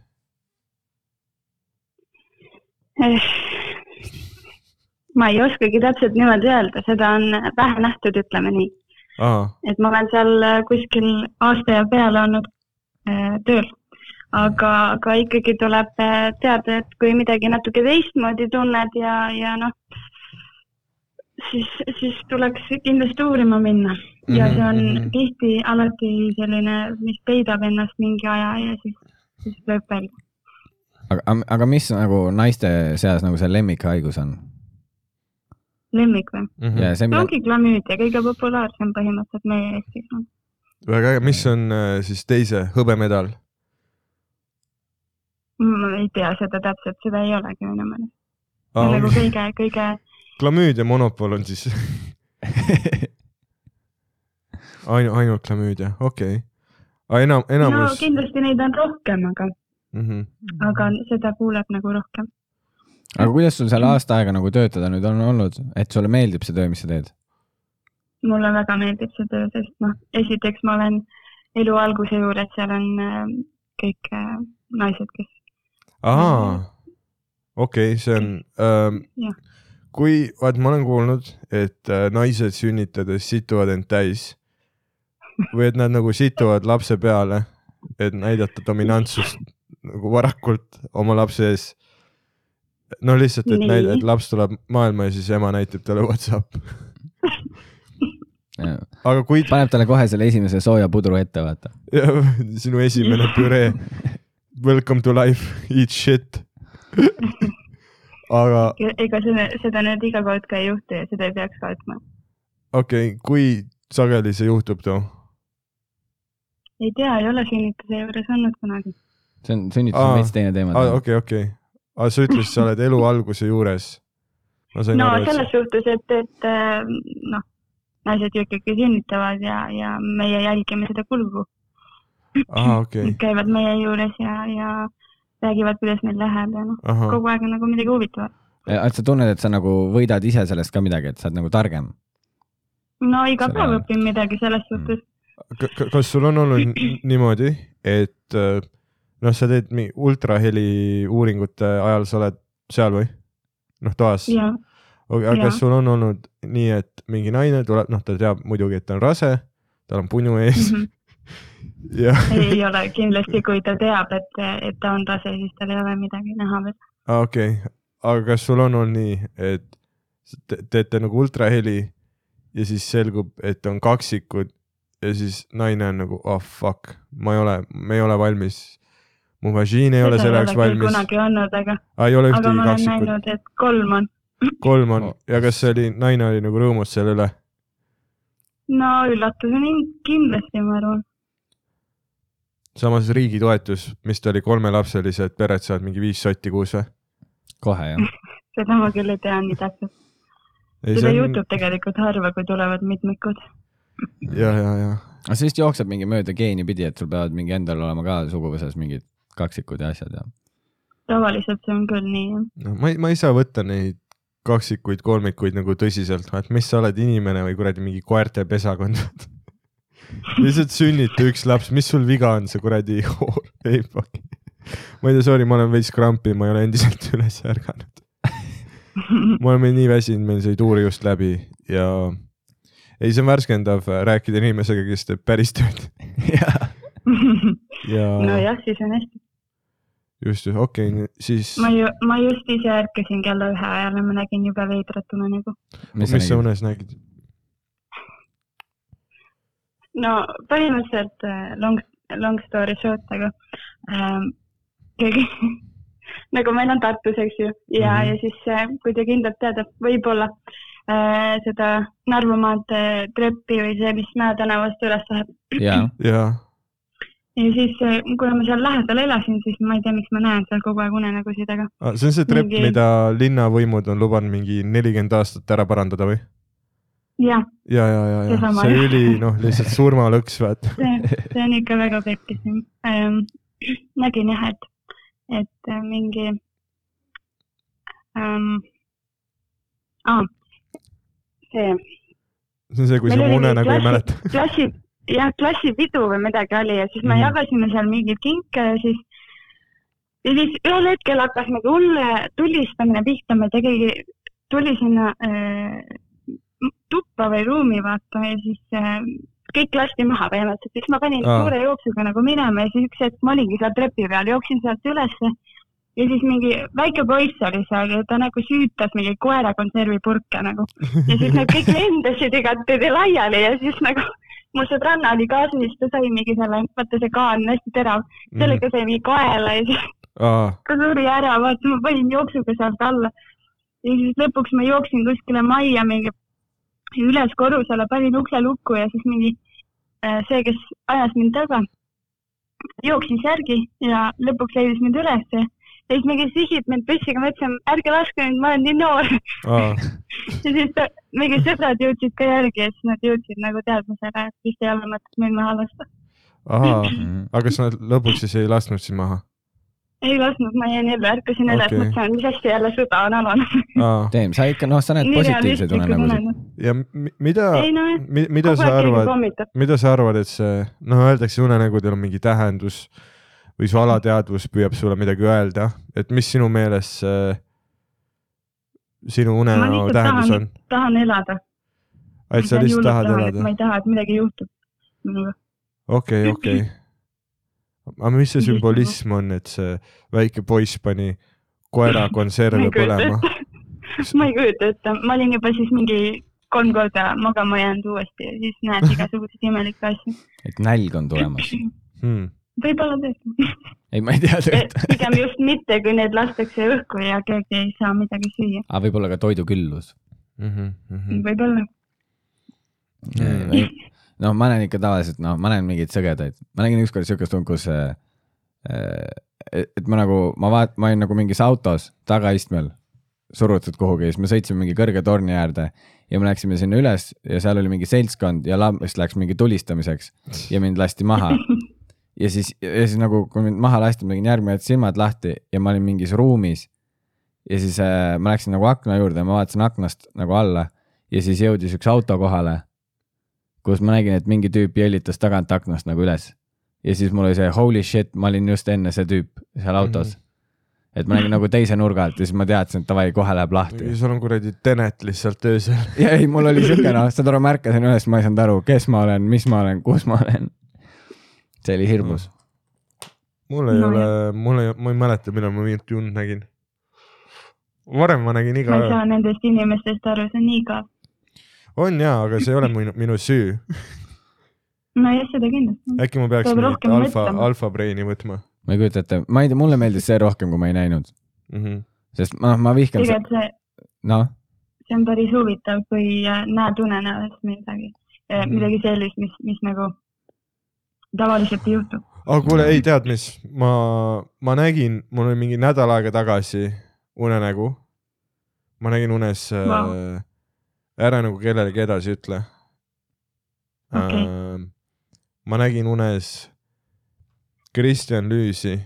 [SPEAKER 3] ma ei oskagi täpselt niimoodi öelda, seda on vähe nähtud, ütleme nii, et ma olen seal äh, kuskil aasta ja peale olnud äh, tööl. aga, aga ikkagi tuleb äh, teada, et kui midagi natuke teistmoodi tunned ja, ja noh, siis, siis tuleks kindlasti uurima minna ja see on
[SPEAKER 2] Mhm, mhm.
[SPEAKER 3] tihti alati selline, mis peidab ennast mingi aja ja siis, siis lööb välja.
[SPEAKER 1] aga, aga mis nagu naiste seas nagu see lemmikhaigus on?
[SPEAKER 3] lemmik või?
[SPEAKER 2] Mhm.
[SPEAKER 1] ja see, mida,
[SPEAKER 3] ongi klamüüdia, kõige populaarsem põhimõtteliselt meie Eestis
[SPEAKER 2] väga äge, mis on äh, siis teise hõbemedal?
[SPEAKER 3] Ma ei tea seda täpselt, seda ei olegi minu meelest. on nagu kõige, kõige,
[SPEAKER 2] klamüüdia monopol on siis ainu-, ainult klamüüdia, okei okay.. aga enam,
[SPEAKER 3] no
[SPEAKER 2] enamus
[SPEAKER 3] kindlasti neid on rohkem, aga,
[SPEAKER 2] mm. -hmm.
[SPEAKER 3] aga seda kuuleb nagu rohkem.
[SPEAKER 1] aga kuidas sul seal aasta aega nagu töötada nüüd on olnud, et sulle meeldib see töö, mis sa teed?
[SPEAKER 3] mulle väga meeldib see töö, sest noh, esiteks ma olen elu alguse juures, seal on äh, kõik äh, naised, kes,
[SPEAKER 2] aa, okei okay,, see on ähm,
[SPEAKER 3] Jah.,
[SPEAKER 2] kui, vaat ma olen kuulnud, et äh, naised sünnitades situvad end täis või et nad nagu situvad lapse peale, et näidata dominantsust nagu varakult oma lapse ees. no lihtsalt, et näida, et laps tuleb maailma ja siis ema näitab talle Whatsapp. aga kui
[SPEAKER 1] paneb talle kohe selle esimese sooja pudru ette, vaata.
[SPEAKER 2] sinu esimene püree, welcome to life, eat shit. aga
[SPEAKER 3] ega seda, seda nüüd iga kord ka ei juhtu ja seda ei peaks kartma.
[SPEAKER 2] okei okay,, kui sageli see juhtub too?
[SPEAKER 3] ei tea, ei ole sünnituse juures olnud kunagi.
[SPEAKER 1] see on, sünnitus on veits teine teema.
[SPEAKER 2] okei, okei. aga sa ütlesid, sa oled elu alguse juures.
[SPEAKER 3] no
[SPEAKER 2] aru, et
[SPEAKER 3] selles suhtes, et, et äh, noh, naised ju ikkagi sünnitavad ja, ja meie jälgime seda kulgu.
[SPEAKER 2] aa, okei
[SPEAKER 3] Nad, käivad meie juures ja, ja räägivad, kuidas neil läheb ja noh, kogu aeg on nagu midagi huvitavat.
[SPEAKER 1] et sa tunned, et sa nagu võidad ise sellest ka midagi, et sa oled nagu targem?
[SPEAKER 3] no iga
[SPEAKER 1] Selle-
[SPEAKER 3] päev õpin midagi selles suhtes.
[SPEAKER 2] kas sul on olnud niimoodi, et äh, noh, sa teed ultraheli uuringute ajal, sa oled seal või? noh, toas.
[SPEAKER 3] ja,
[SPEAKER 2] aga kas sul on olnud nii, et mingi naine tuleb, noh, ta teab muidugi, et ta on rase, tal on punnu ees
[SPEAKER 3] Mhm.
[SPEAKER 2] ja
[SPEAKER 3] ei ole kindlasti, kui ta teab, et, et ta on tase, siis tal ei ole midagi näha veel.
[SPEAKER 2] ah, okei okay., aga kas sul on olnud nii, et te teete nagu ultraheli ja siis selgub, et on kaksikud ja siis naine on nagu oh fuck, ma ei ole, me ei ole valmis. mu vagin ei ole selleks valmis.
[SPEAKER 3] kunagi olnud, aga,
[SPEAKER 2] ei ole
[SPEAKER 3] aga
[SPEAKER 2] ühtegi
[SPEAKER 3] ma olen
[SPEAKER 2] kaksikut,
[SPEAKER 3] näinud, et kolm on.
[SPEAKER 2] kolm on ja kas see oli, naine oli nagu rõõmus selle üle?
[SPEAKER 3] no üllatus on in- kindlasti, ma arvan.
[SPEAKER 2] Samas riigi toetus, mis ta oli, kolmelapselised pered saavad mingi viis sotti kuus või?
[SPEAKER 1] kohe jah.
[SPEAKER 3] seda ma küll ei tea nii täpselt. seda juhtub tegelikult harva, kui tulevad mitmikud.
[SPEAKER 2] ja, ja, ja
[SPEAKER 1] aga see vist jookseb mingi mööda geeni pidi, et sul peavad mingi endal olema ka suguvõsas mingid kaksikud ja asjad ja.
[SPEAKER 3] tavaliselt see on küll nii, jah.
[SPEAKER 2] no ma ei, ma ei saa võtta neid kaksikuid, kolmikuid nagu tõsiselt, et mis sa oled, inimene või kuradi mingi koerte pesakond. lihtsalt sünnita üks laps, mis sul viga on, see kuradi hoor, ei fuck. ma ei tea, sorry, ma olen veits krampi, ma ei ole endiselt üles ärganud. me oleme nii väsinud, meil sai tuur just läbi ja ei, see on värskendav äh, rääkida inimesega, kes teeb päris tööd ja
[SPEAKER 3] nojah, siis on hästi.
[SPEAKER 2] just, just, okei okay,, siis
[SPEAKER 3] ma ju, ma just ise ärkasin kella ühe ajal ja ma nägin jube veidrat unenägu.
[SPEAKER 2] mis sa unes nägid?
[SPEAKER 3] No põhimõtteliselt äh, long, long story short, aga ähm, keegi nagu meil on Tartus, eks ju, ja mm, -hmm. ja siis äh, kui te kindlalt teate, võib-olla äh, seda Narva maantee treppi või see, mis Mäe tänavast üles läheb.
[SPEAKER 1] jaa,
[SPEAKER 2] jaa,
[SPEAKER 3] ja siis, kuna ma seal lähedal elasin, siis ma ei tea, miks ma näen seal kogu aeg unenägusid, aga
[SPEAKER 2] Ah, see on see trepp,
[SPEAKER 3] Mingi-
[SPEAKER 2] mida linnavõimud on lubanud mingi nelikümmend aastat ära parandada või?
[SPEAKER 3] jah,
[SPEAKER 2] ja, ja, ja, ja
[SPEAKER 3] Seesama,
[SPEAKER 2] see üli, noh, lihtsalt surmalõks, vaata.
[SPEAKER 3] see, see on ikka väga pekkis ähm,. nägin jah, et, et äh, mingi ähm,. Ah, see
[SPEAKER 2] see on see, kui sa
[SPEAKER 3] oli
[SPEAKER 2] mu une
[SPEAKER 3] mingi
[SPEAKER 2] nagu ei mäleta.
[SPEAKER 3] klassi, jah, klassipidu või midagi oli ja siis me
[SPEAKER 2] Mhm.
[SPEAKER 3] jagasime seal mingeid kinke ja siis ja siis ühel hetkel hakkas mingi hull tulistamine pihta, ma keegi tuli sinna äh, tuppa või ruumi vaata ja siis äh, kõik lasti maha põhimõtteliselt, siis ma panin
[SPEAKER 2] Aa.
[SPEAKER 3] suure jooksuga nagu minema ja siis üks hetk ma olingi seal trepi peal, jooksin sealt ülesse ja siis mingi väike poiss oli seal ja ta nagu süütas mingeid koerakonservipurke nagu. Ja siis nad kõik lendasid igatpidi laiali ja siis nagu mu sõbranna oli kaasas, ta sai mingi selle, vaata see kaan on hästi terav, sellega sai mingi kaela ja siis
[SPEAKER 2] aa,
[SPEAKER 3] ta suri ära, vaata ma panin jooksuga sealt alla. ja siis lõpuks ma jooksin kuskile majja mingi üles korrusele, panin ukse lukku ja siis mingi äh, see, kes ajas mind taga, jooksis järgi ja lõpuks leidis mind ülesse ja siis mingi sihib mind püssiga, ma ütlesin, ärge laske mind, ma olen nii noor.
[SPEAKER 2] aa,
[SPEAKER 3] ja siis ta, mingi sõbrad jõudsid ka järgi ja siis nad jõudsid nagu teadmisele, et vist ei ole mõtet mind maha lasta.
[SPEAKER 2] aga kas nad lõpuks siis ei lasknud sind maha?
[SPEAKER 3] Ei lasknud, ma jäin ellu, ärkasin üles okay., mõtlesin, mis hästi jälle sõda on alanud.
[SPEAKER 1] Teem, sa ikka, noh, sa näed positiivseid unenägusid.
[SPEAKER 2] ja mi- mida,
[SPEAKER 3] ei nojah,
[SPEAKER 2] mida sa arvad, mida sa arvad, et see, noh, öeldakse unenägudel on mingi tähendus või su alateadvus püüab sulle midagi öelda, et mis sinu meelest see sinu
[SPEAKER 3] ma
[SPEAKER 2] unenäo tähendus
[SPEAKER 3] tahan
[SPEAKER 2] on?,
[SPEAKER 3] tahan elada.
[SPEAKER 2] et sa lihtsalt tahad elada
[SPEAKER 3] ma? ei taha, et midagi juhtub minuga.
[SPEAKER 2] okei, okei. Aga mis see sümbolism on, et see väike poiss pani koera konserve põlema?
[SPEAKER 3] ma ei kujuta ette, ma olin juba siis mingi kolm korda magama jäänud uuesti ja siis näed igasuguseid imelikke asju.
[SPEAKER 1] et nälg on tulemas.
[SPEAKER 2] Hmm.
[SPEAKER 3] võib-olla tõesti.
[SPEAKER 1] ei, ma ei tea tegelikult.
[SPEAKER 3] pigem just mitte, kui need lastakse õhku ja keegi ei saa midagi süüa.
[SPEAKER 1] aga võib-olla ka toiduküllus.
[SPEAKER 2] Mm -hmm, mm -hmm.
[SPEAKER 3] võib-olla.
[SPEAKER 1] noh, ma näen ikka tavaliselt, noh, ma näen mingeid sõgedaid, ma nägin ükskord siukest und, kus äh, et ma nagu, ma vaat-, ma olin nagu mingis autos tagaistmel surutud kuhugi ja siis me sõitsime mingi kõrge torni äärde ja me läksime sinna üles ja seal oli mingi seltskond ja laps läks mingi tulistamiseks ja mind lasti maha. ja siis, ja siis nagu, kui mind maha lasti, ma tegin järgmine hetk silmad lahti ja ma olin mingis ruumis. ja siis äh, ma läksin nagu akna juurde, ma vaatasin aknast nagu alla ja siis jõudis üks auto kohale, kus ma nägin, et mingi tüüp jõllitas tagant aknast nagu üles. ja siis mul oli see holy shit, ma olin just enne see tüüp seal autos mm. -hmm. et ma nägin nagu teise nurga alt ja siis ma teadsin, et davai, kohe läheb lahti.
[SPEAKER 2] sul on kuradi Tenet lihtsalt öösel.
[SPEAKER 1] ja ei, mul oli siuke noh, saad aru, ma ärkasin üles, ma ei saanud aru, kes ma olen, mis ma olen, kus ma olen. see oli hirmus.
[SPEAKER 2] mul ei
[SPEAKER 3] No
[SPEAKER 2] ole, mul ei, ma ei mäleta, millal ma viimati und nägin. varem ma nägin iga
[SPEAKER 3] ma ei
[SPEAKER 2] öö.
[SPEAKER 3] saa nendest inimestest aru, see on nii igav.
[SPEAKER 2] On jaa, aga see ei ole minu, minu süü.
[SPEAKER 3] nojah, seda kindlasti.
[SPEAKER 2] äkki ma peaks mingit alfa, alfa brain'i võtma
[SPEAKER 1] ma ei kujuta ette, ma ei tea, mulle meeldis see rohkem, kui ma ei näinud,
[SPEAKER 2] mm. -hmm.
[SPEAKER 1] sest ma, ma vihkan,
[SPEAKER 3] tegelikult see,
[SPEAKER 1] noh,
[SPEAKER 3] see on päris huvitav, kui äh, näed unenäost midagi,
[SPEAKER 2] Mhm.
[SPEAKER 3] midagi sellist, mis, mis nagu tavaliselt ei juhtu.
[SPEAKER 2] aga kuule, ei tead mis, ma, ma nägin, mul oli mingi nädal aega tagasi unenägu. ma nägin unes wow. Äh,, ära nagu kellelegi edasi ütle
[SPEAKER 3] Okei.
[SPEAKER 2] äh,. ma nägin unes Kristjan Lüüsi.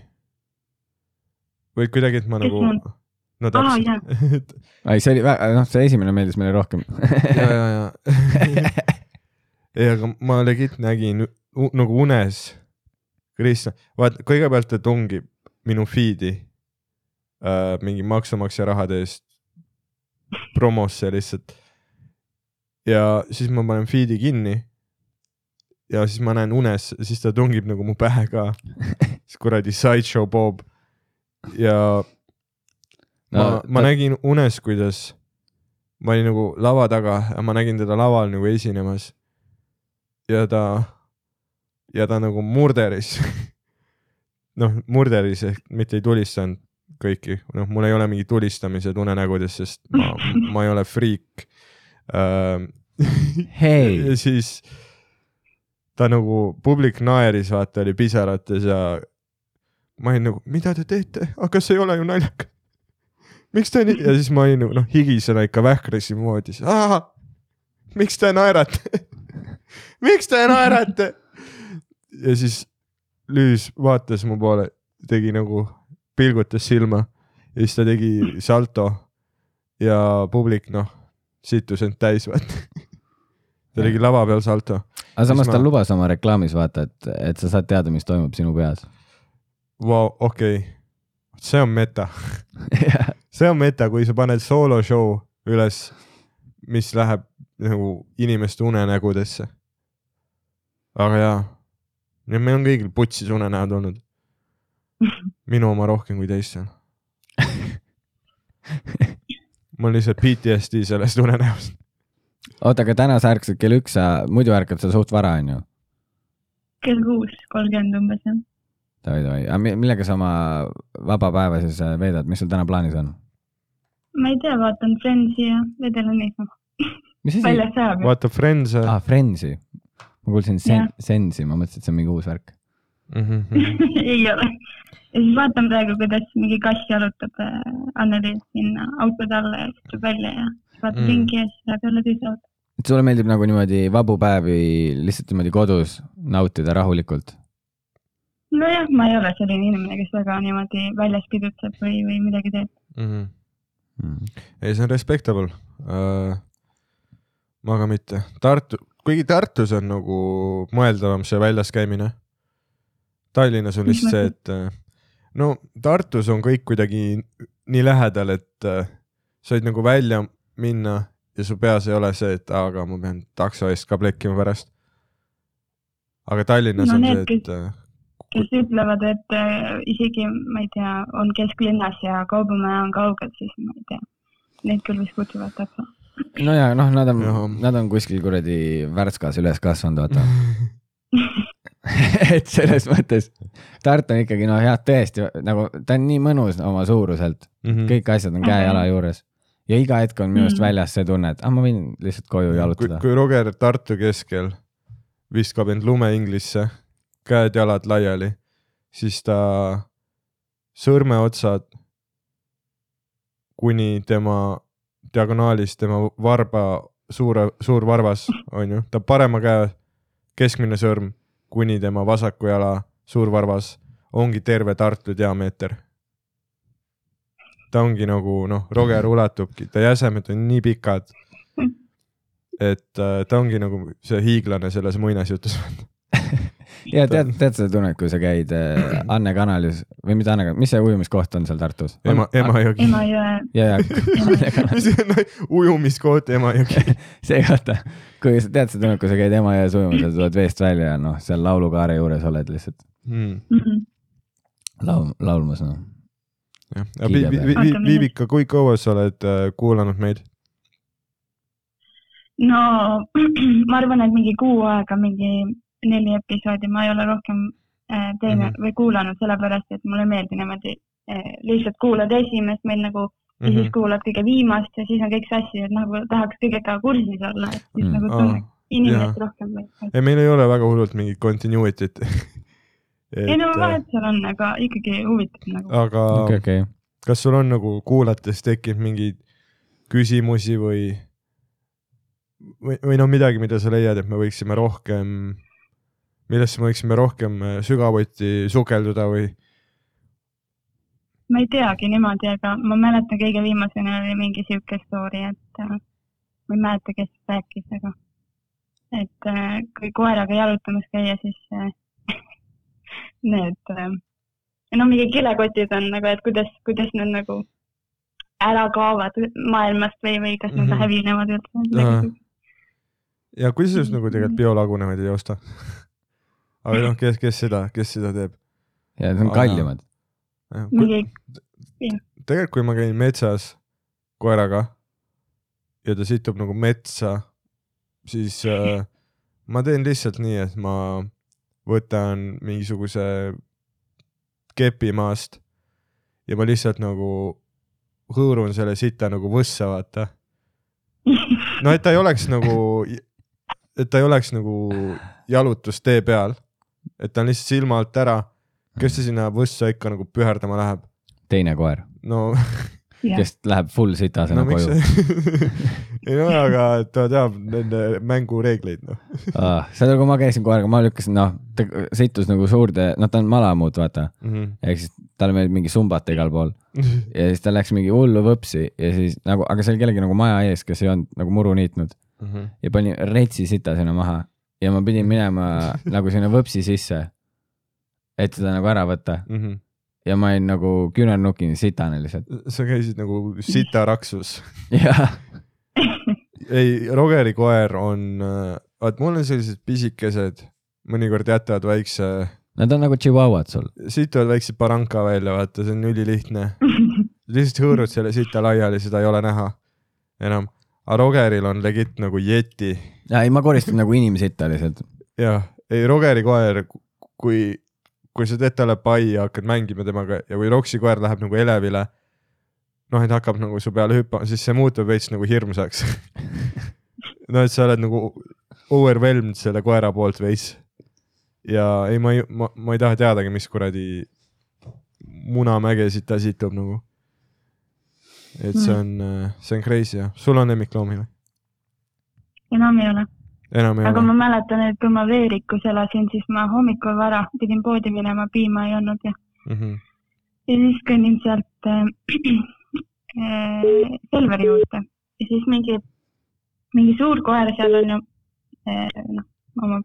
[SPEAKER 2] või kuidagi, et ma
[SPEAKER 3] Kes
[SPEAKER 2] nagu
[SPEAKER 3] on?,
[SPEAKER 2] no täpselt.
[SPEAKER 1] ei see oli, noh, see esimene meeldis meile rohkem.
[SPEAKER 2] ja, ja, ja. ei, aga ma legit nägin nagu unes Kristjan, vaat kõigepealt ta tungib minu feed'i äh, mingi maksumaksja rahade eest promosse lihtsalt. Ja siis ma panen feed'i kinni. ja siis ma näen unes, siis ta tungib nagu mu pähe ka. siis kuradi sideshow Bob ja ma
[SPEAKER 1] No,,
[SPEAKER 2] ma
[SPEAKER 1] ta-
[SPEAKER 2] nägin unes, kuidas ma olin nagu lava taga ja ma nägin teda laval nagu esinemas. ja ta, ja ta nagu murderis. noh, murderis ehk mitte ei tulistanud kõiki, noh, mul ei ole mingid tulistamised unenägudes, sest ma, ma ei ole friik.
[SPEAKER 1] Hei.
[SPEAKER 2] ja siis ta nagu, publik naeris, vaata, oli pisarates ja ma olin nagu, mida te teete, aga see ei ole ju naljakas. miks te nii ja siis ma olin nagu noh, higisena ikka vähkrasin moodi, miks te naerate miks te naerate? ja siis Lüüs vaatas mu poole, tegi nagu, pilgutas silma ja siis ta tegi salto ja publik noh, sittus end täis, vaata. ta tegi lava peal salto.
[SPEAKER 1] aga samas
[SPEAKER 2] Siis
[SPEAKER 1] ta
[SPEAKER 2] ma-
[SPEAKER 1] lubas oma reklaamis vaata, et, et sa saad teada, mis toimub sinu peas.
[SPEAKER 2] Vau, okei, see on meta, see on meta, kui sa paned soolo show üles, mis läheb nagu inimeste unenägudesse. aga jaa, meil on kõigil putsis unenäod olnud. minu oma rohkem kui teistel. Mul on lihtsalt PTSD sellest unenäost.
[SPEAKER 1] oota, aga täna sa ärkasid kell üks, sa muidu ärkad sa suht vara, onju.
[SPEAKER 3] kell kuus kolmkümmend umbes jah.
[SPEAKER 1] davai, davai, aga mi- millega sa oma vaba päeva siis äh, veedad, mis sul täna plaanis on?
[SPEAKER 3] ma ei tea, vaatan Friendsi ja vedelen niisama. väljas sajab ju.
[SPEAKER 2] vaata Friends mm.
[SPEAKER 1] aa, Friendsi. ma kuulsin sen- Sensi, ma mõtlesin, et see on mingi uus värk.
[SPEAKER 2] -hmm.
[SPEAKER 3] ei ole. ja siis vaatan praegu, kuidas mingi kass jalutab äh, Anneli sinna autode alla ja siis tuleb välja ja vaatab
[SPEAKER 2] Mm.
[SPEAKER 3] mm. ringi ja siis läheb jälle teise auto.
[SPEAKER 1] et sulle meeldib nagu niimoodi vabu päevi lihtsalt niimoodi kodus nautida rahulikult?
[SPEAKER 3] nojah, ma ei ole selline inimene, kes väga niimoodi väljas pidutseb või, või midagi teeb.
[SPEAKER 2] Mm -hmm.
[SPEAKER 1] Mm.
[SPEAKER 2] ei, see on respectable uh,. ma ka mitte, Tartu, kuigi Tartus on nagu mõeldavam see väljas käimine. Tallinnas on lihtsalt see, et uh, no Tartus on kõik kuidagi nii lähedal, et uh, sa võid nagu välja minna ja su peas ei ole see, et aga ma pean takso eest ka plekkima pärast. aga Tallinnas
[SPEAKER 3] No
[SPEAKER 2] on
[SPEAKER 3] need,
[SPEAKER 2] see, et uh,
[SPEAKER 3] kes ütlevad, et äh, isegi, ma ei tea, on kesklinnas ja kaubamäe on kaugel, siis ma ei tea. Neid küll vist kutsuvad takso.
[SPEAKER 1] no ja noh, nad on nad on kuskil kuradi Värskas üles kasvanud, vaata. et selles mõttes Tartu on ikkagi noh, jah, tõesti nagu ta on nii mõnus oma suuruselt,
[SPEAKER 2] mm
[SPEAKER 1] kõik asjad on käe-jala juures. Ja iga hetk on minu arust
[SPEAKER 3] Mhm.
[SPEAKER 1] väljas see tunne, et ah, ma võin lihtsalt koju
[SPEAKER 2] kui,
[SPEAKER 1] jalutada.
[SPEAKER 2] kui Roger Tartu keskel viskab end lumeinglisse, käed-jalad laiali, siis ta sõrmeotsad kuni tema diagonaalis tema varba suure, suur varvas on ju, ta parema käe keskmine sõrm kuni tema vasaku jala suurvarvas ongi terve Tartu diameeter. ta ongi nagu noh, Roger ulatubki, ta jäsemed on nii pikad. et äh, ta ongi nagu see hiiglane selles muinasjutus.
[SPEAKER 1] ja tead, tead seda tunnet, kui sa käid äh, Anne kanalis või mitte Anne, mis see ujumiskoht on seal Tartus?
[SPEAKER 2] ema, Emajõgi.
[SPEAKER 3] Emajõe,
[SPEAKER 1] ja, ja Anne kanal,
[SPEAKER 2] ujumiskoht Emajõgi.
[SPEAKER 1] see vaata, kui sa tead seda tunnet, kui sa käid Emajões ujumas ja tuled veest välja ja noh, seal laulukaare juures oled lihtsalt
[SPEAKER 2] Mm.
[SPEAKER 3] Mhm.
[SPEAKER 1] laul-, laulmas noh.
[SPEAKER 2] jah,
[SPEAKER 1] Kiide peal.
[SPEAKER 3] Oota,
[SPEAKER 2] Viivika, kui kaua sa oled äh, kuulanud meid?
[SPEAKER 3] no ma arvan, et mingi kuu aega, mingi neli episoodi, ma ei ole rohkem äh, teinud
[SPEAKER 2] Mhm.
[SPEAKER 3] mm -hmm. või kuulanud, sellepärast et mulle ei meeldi niimoodi äh, lihtsalt kuulad esimest meil nagu ja
[SPEAKER 2] Mhm.
[SPEAKER 3] siis kuulad kõige viimast ja siis on kõik sassi, et nagu tahaks kõigega kursis olla, et siis
[SPEAKER 1] Mm.
[SPEAKER 3] mm. nagu
[SPEAKER 2] Aa,
[SPEAKER 3] tunneks inimest rohkem
[SPEAKER 2] ei, meil ei ole väga hullult mingit continuity't.
[SPEAKER 3] ei no
[SPEAKER 2] äh,
[SPEAKER 3] vahet seal on, aga ikkagi huvitav nagu.
[SPEAKER 2] aga
[SPEAKER 1] okei, okei.
[SPEAKER 2] kas sul on nagu kuulates tekib mingeid küsimusi või, või, või noh, midagi, mida sa leiad, et me võiksime rohkem, millesse me võiksime rohkem äh, sügavuti sukelduda või?
[SPEAKER 3] ma ei teagi niimoodi, aga ma mäletan kõige viimasena oli mingi sihuke story, et äh, ma ei mäleta, kes rääkis, aga et äh, kui koeraga jalutamas käia, siis need no mingi kilekotid on nagu, et kuidas, kuidas need nagu ära kaovad maailmast või, või kas nad
[SPEAKER 2] Mhm.
[SPEAKER 3] hävinevad
[SPEAKER 2] Ahah.
[SPEAKER 3] üldse.
[SPEAKER 2] ja kusjuures nagu tegelikult biolagunevaid ei osta. aga noh, kes, kes seda, kes seda teeb?
[SPEAKER 1] ja need on kallimad.
[SPEAKER 2] tegelikult, kui ma käin metsas koeraga ja ta situb nagu metsa, siis äh, ma teen lihtsalt nii, et ma võtan mingisuguse kepi maast ja ma lihtsalt nagu hõõrun selle sita nagu võssa, vaata. no et ta ei oleks nagu, et ta ei oleks nagu jalutustee peal, et ta on lihtsalt silma alt ära, kes see sinna võssa ikka nagu püherdama läheb,
[SPEAKER 1] teine koer,
[SPEAKER 2] no.
[SPEAKER 3] Jah,
[SPEAKER 1] kes läheb full sitasena
[SPEAKER 2] no
[SPEAKER 1] koju.
[SPEAKER 2] ei no aga ta teab nende mängureegleid, noh.
[SPEAKER 1] Ah, seda, kui ma käisin koeraga, ma lükkasin, noh, ta sittus nagu suurde, noh, ta on malamut, vaata. ehk siis tal oli mingi sumbata igal pool. Ja siis ta läks mingi hullu võpsi ja siis nagu, aga see oli kellegi nagu maja ees, kes ei olnud nagu muru niitnud ja pani retsi sita sinna maha ja ma pidin minema nagu sinna võpsi sisse, et seda nagu ära võtta ja ma olin nagu küünarnukini sitane lihtsalt.
[SPEAKER 2] sa käisid nagu sitaraksus.
[SPEAKER 1] jah,
[SPEAKER 2] ei, Rogeri koer on, vaat mul on sellised pisikesed, mõnikord jätavad väikse,
[SPEAKER 1] nad on nagu tšivauad sul.
[SPEAKER 2] sitavad väikse baranka välja, vaata, see on ülilihtne. lihtsalt hõõrud selle sita laiali, seda ei ole näha enam. Aga Rogeril on legit nagu jeti
[SPEAKER 1] ja ei, ma koristan nagu inimsitta lihtsalt.
[SPEAKER 2] jah, ei Rogeri koer, kui, kui sa teed talle pai ja hakkad mängima temaga ja kui Roksi koer läheb nagu elevile, noh, et hakkab nagu su peale hüppama, siis see muutub veits nagu hirmsaks. no et sa oled nagu overwhelmed selle koera poolt veits. ja ei, ma ei, ma, ma ei taha teadagi, mis kuradi munamägesid ta situb nagu. Et see on, see on crazy jah, sul on lemmikloomi või?
[SPEAKER 3] enam ei ole.
[SPEAKER 2] enam ei
[SPEAKER 3] aga
[SPEAKER 2] ole
[SPEAKER 3] ma? mäletan, et kui ma Veerikus elasin, siis ma hommikul vara pidin poodi minema, piima ei olnud ja,
[SPEAKER 2] Mhm.
[SPEAKER 3] ja siis kõnnin sealt äh, äh, Selveri juurde ja siis mingi, mingi suur koer seal on ju äh, noh, oma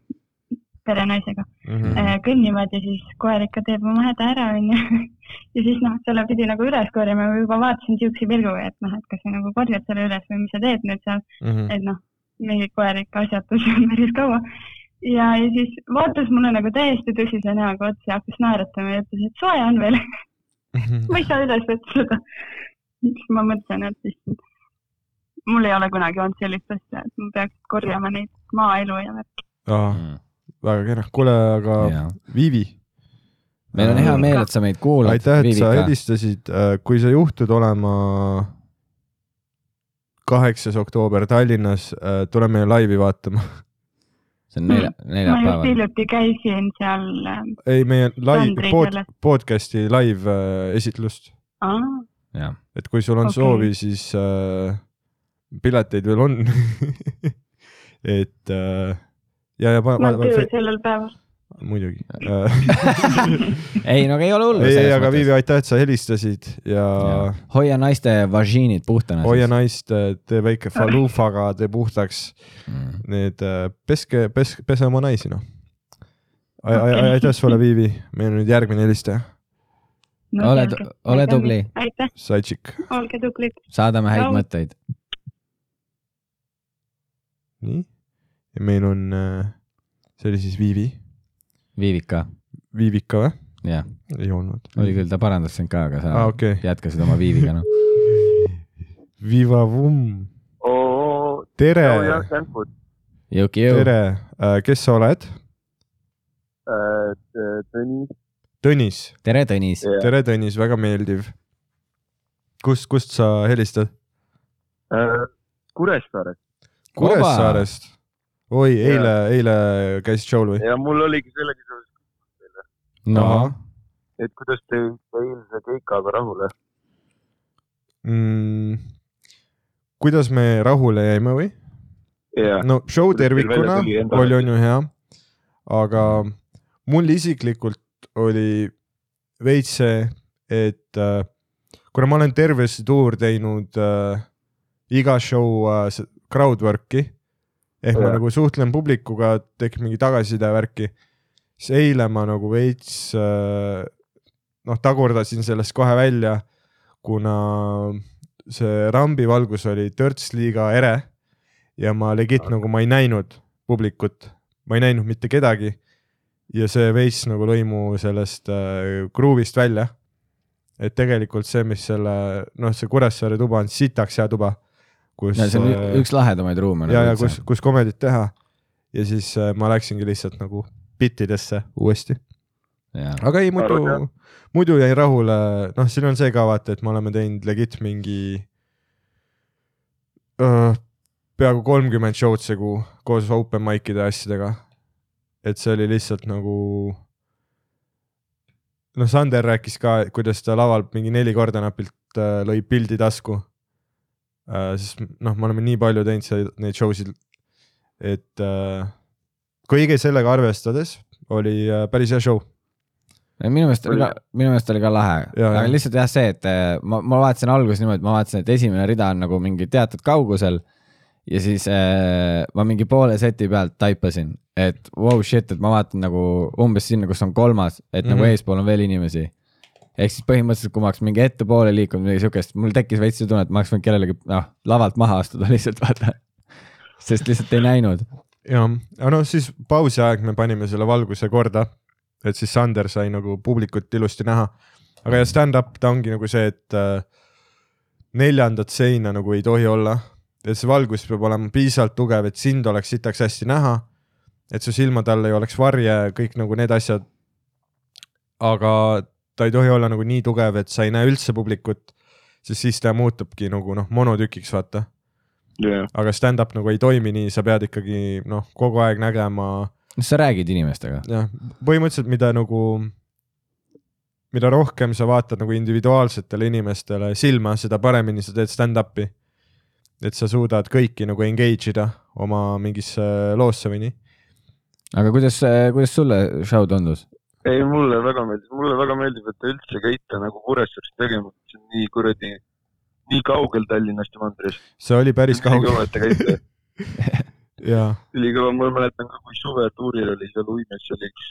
[SPEAKER 3] perenaisega
[SPEAKER 2] Mhm.
[SPEAKER 3] äh, kõnnivad ja siis koer ikka teeb oma häda ära onju. ja siis noh, selle pidi nagu üles korjama, ma juba vaatasin siukse pilguga, et noh, et kas sa nagu korjad selle üles või mis sa teed nüüd seal,
[SPEAKER 2] Mhm.
[SPEAKER 3] et noh, mingi koer ikka asjatus päris kaua. ja, ja siis vaatas mulle nagu täiesti tõsise näoga otsa ja hakkas naeratama ja ütles, et soe on veel, ma ei saa üles võtta seda. siis ma mõtlesin, et issand, mul ei ole kunagi olnud sellist asja, et ma peaks korjama neid maaelu ja värki.
[SPEAKER 2] Aa, väga kena, kuule, aga
[SPEAKER 1] Ja.
[SPEAKER 2] Viivi,
[SPEAKER 1] meil on hea meel, et sa meid kuulad.
[SPEAKER 2] aitäh, et sa. helistasid, kui sa juhtud olema kaheksas oktoober Tallinnas, tule meie laivi vaatama.
[SPEAKER 1] see on nelja,
[SPEAKER 3] ma just
[SPEAKER 1] neljapäeval.
[SPEAKER 3] hiljuti käisin seal äh,,
[SPEAKER 2] ei, meie live pod, podcast'i live äh, esitlust, et kui sul on okay. Soovi, siis äh, pileteid veel on. et äh, ja, ja
[SPEAKER 3] ma olen tööl sellel päeval.
[SPEAKER 2] Muidugi.
[SPEAKER 1] ei, no aga ei ole hullu.
[SPEAKER 2] ei, ei, aga Viivi, aitäh, et sa helistasid ja, ja.
[SPEAKER 1] hoia naiste važiinid puhtana.
[SPEAKER 2] hoia naist, tee väike falufaga, tee puhtaks
[SPEAKER 1] mm..
[SPEAKER 2] need, peske, peske, pese oma naisi, noh. aitäh sulle, Viivi, meil on nüüd järgmine helistaja,
[SPEAKER 1] ole, ole tubli,
[SPEAKER 3] aitäh,
[SPEAKER 2] Saitšik.
[SPEAKER 3] olge tublid.
[SPEAKER 1] saadame häid
[SPEAKER 3] Tšau.
[SPEAKER 1] mõtteid.
[SPEAKER 2] nii, ja meil on, see oli siis Viivi,
[SPEAKER 1] Viivika,
[SPEAKER 2] Viivika või?
[SPEAKER 1] jah,
[SPEAKER 2] ei olnud.
[SPEAKER 1] oli küll, ta parandas sind ka, aga sa
[SPEAKER 2] aa, okei.
[SPEAKER 1] jätkasid oma Viiviga, noh.
[SPEAKER 2] Viva Vum,
[SPEAKER 6] oo,
[SPEAKER 2] tere, tere, kes sa oled?
[SPEAKER 6] Tõnis,
[SPEAKER 2] Tõnis,
[SPEAKER 1] tere, Tõnis.
[SPEAKER 2] tere, Tõnis, väga meeldiv. kust, kust sa helistad?
[SPEAKER 6] Kuressaarest
[SPEAKER 2] Kuressaarest. oi, eile, eile käisid show'l või?
[SPEAKER 6] ja mul oligi sellega
[SPEAKER 1] no,
[SPEAKER 6] et kuidas te eilse keikaga rahule.
[SPEAKER 2] mm,. kuidas me rahule jäime või?
[SPEAKER 6] ja,
[SPEAKER 2] no show tervikuna oli, on ju hea, aga mul isiklikult oli veits see, et äh, kuna ma olen terve see tuur teinud äh, iga show äh, s- crowdwork'i ehk ma
[SPEAKER 6] Jah.
[SPEAKER 2] nagu suhtlen publikuga, tekib mingi tagasiside värki, siis eile ma nagu veits äh, noh, tagurdasin sellest kohe välja, kuna see rambi valgus oli törts liiga ere ja ma legit nagu ma ei näinud publikut, ma ei näinud mitte kedagi. ja see veits nagu lõi mu sellest äh, kruuvist välja. et tegelikult see, mis selle, noh, see Kuressaare tuba on sitaks hea tuba, kus.
[SPEAKER 1] see on ü- üks lahedamaid ruume. nagu
[SPEAKER 2] ja, ja kus, kus komedit teha. ja siis äh, ma läksingi lihtsalt nagu bittidesse uuesti,
[SPEAKER 1] ja,
[SPEAKER 2] aga ei muidu muidu jäi rahule, noh, siin on see ka vaata, et me oleme teinud legit mingi öö, peaaegu kolmkümmend show'd segu koos open mic'ide ja asjadega. et see oli lihtsalt nagu. noh, Sander rääkis ka, kuidas ta laval mingi neli korda napilt äh, lõi pildi tasku äh,. sest noh, me oleme nii palju teinud see, neid show sid, et äh, kõige sellega arvestades oli äh, päris hea show
[SPEAKER 1] minu meelest oli ka, minu meelest oli ka lahe, aga lihtsalt jah, see, et eh, ma, ma vaatasin alguses niimoodi, ma vaatasin, et esimene rida on nagu mingi teatud kaugusel ja siis äh, ma mingi poole seti pealt taipasin, et wow shit, et ma vaatan nagu umbes sinna, kus on kolmas, et mm -hmm. nagu
[SPEAKER 2] Mhm.
[SPEAKER 1] eespool on veel inimesi. ehk siis põhimõtteliselt, kui ma oleks mingi ettepoole liikunud, midagi siukest, mul tekkis veits see tunne, et ma oleks võinud kellelegi noh, lavalt maha astuda lihtsalt vaata. sest lihtsalt ei näinud.
[SPEAKER 2] jah, aga noh, siis pausi aeg me panime selle valguse korda, et siis Sander sai nagu publikut ilusti näha. aga ja stand-up ta ongi nagu see, et äh, neljandat seina nagu ei tohi olla, et see valgus peab olema piisavalt tugev, et sind oleks sitaks hästi näha, et su silmade all ei oleks varje, kõik nagu need asjad. aga ta ei tohi olla nagu nii tugev, et sa ei näe üldse publikut, sest siis ta muutubki nagu noh, monotükiks, vaata
[SPEAKER 6] jah,
[SPEAKER 2] aga stand-up nagu ei toimi nii, sa pead ikkagi noh, kogu aeg nägema
[SPEAKER 1] sa räägid inimestega.
[SPEAKER 2] jah, põhimõtteliselt mida nagu, mida rohkem sa vaatad nagu individuaalsetele inimestele silma, seda paremini sa teed stand-up'i. et sa suudad kõiki nagu engage ida oma mingisse loosse või nii.
[SPEAKER 1] aga kuidas, kuidas sulle show tundus?
[SPEAKER 6] ei mulle väga meeldib, mulle väga meeldib, et te üldse käite nagu Kuressaarest tegema, see on nii kuradi, nii kaugel Tallinnast ja mandrist.
[SPEAKER 2] see oli päris kaugel
[SPEAKER 6] kõva, et te käite,
[SPEAKER 2] ja,
[SPEAKER 6] ülikõva, ma mäletan ka, kui suvetuuril oli seal Uimes, see oli üks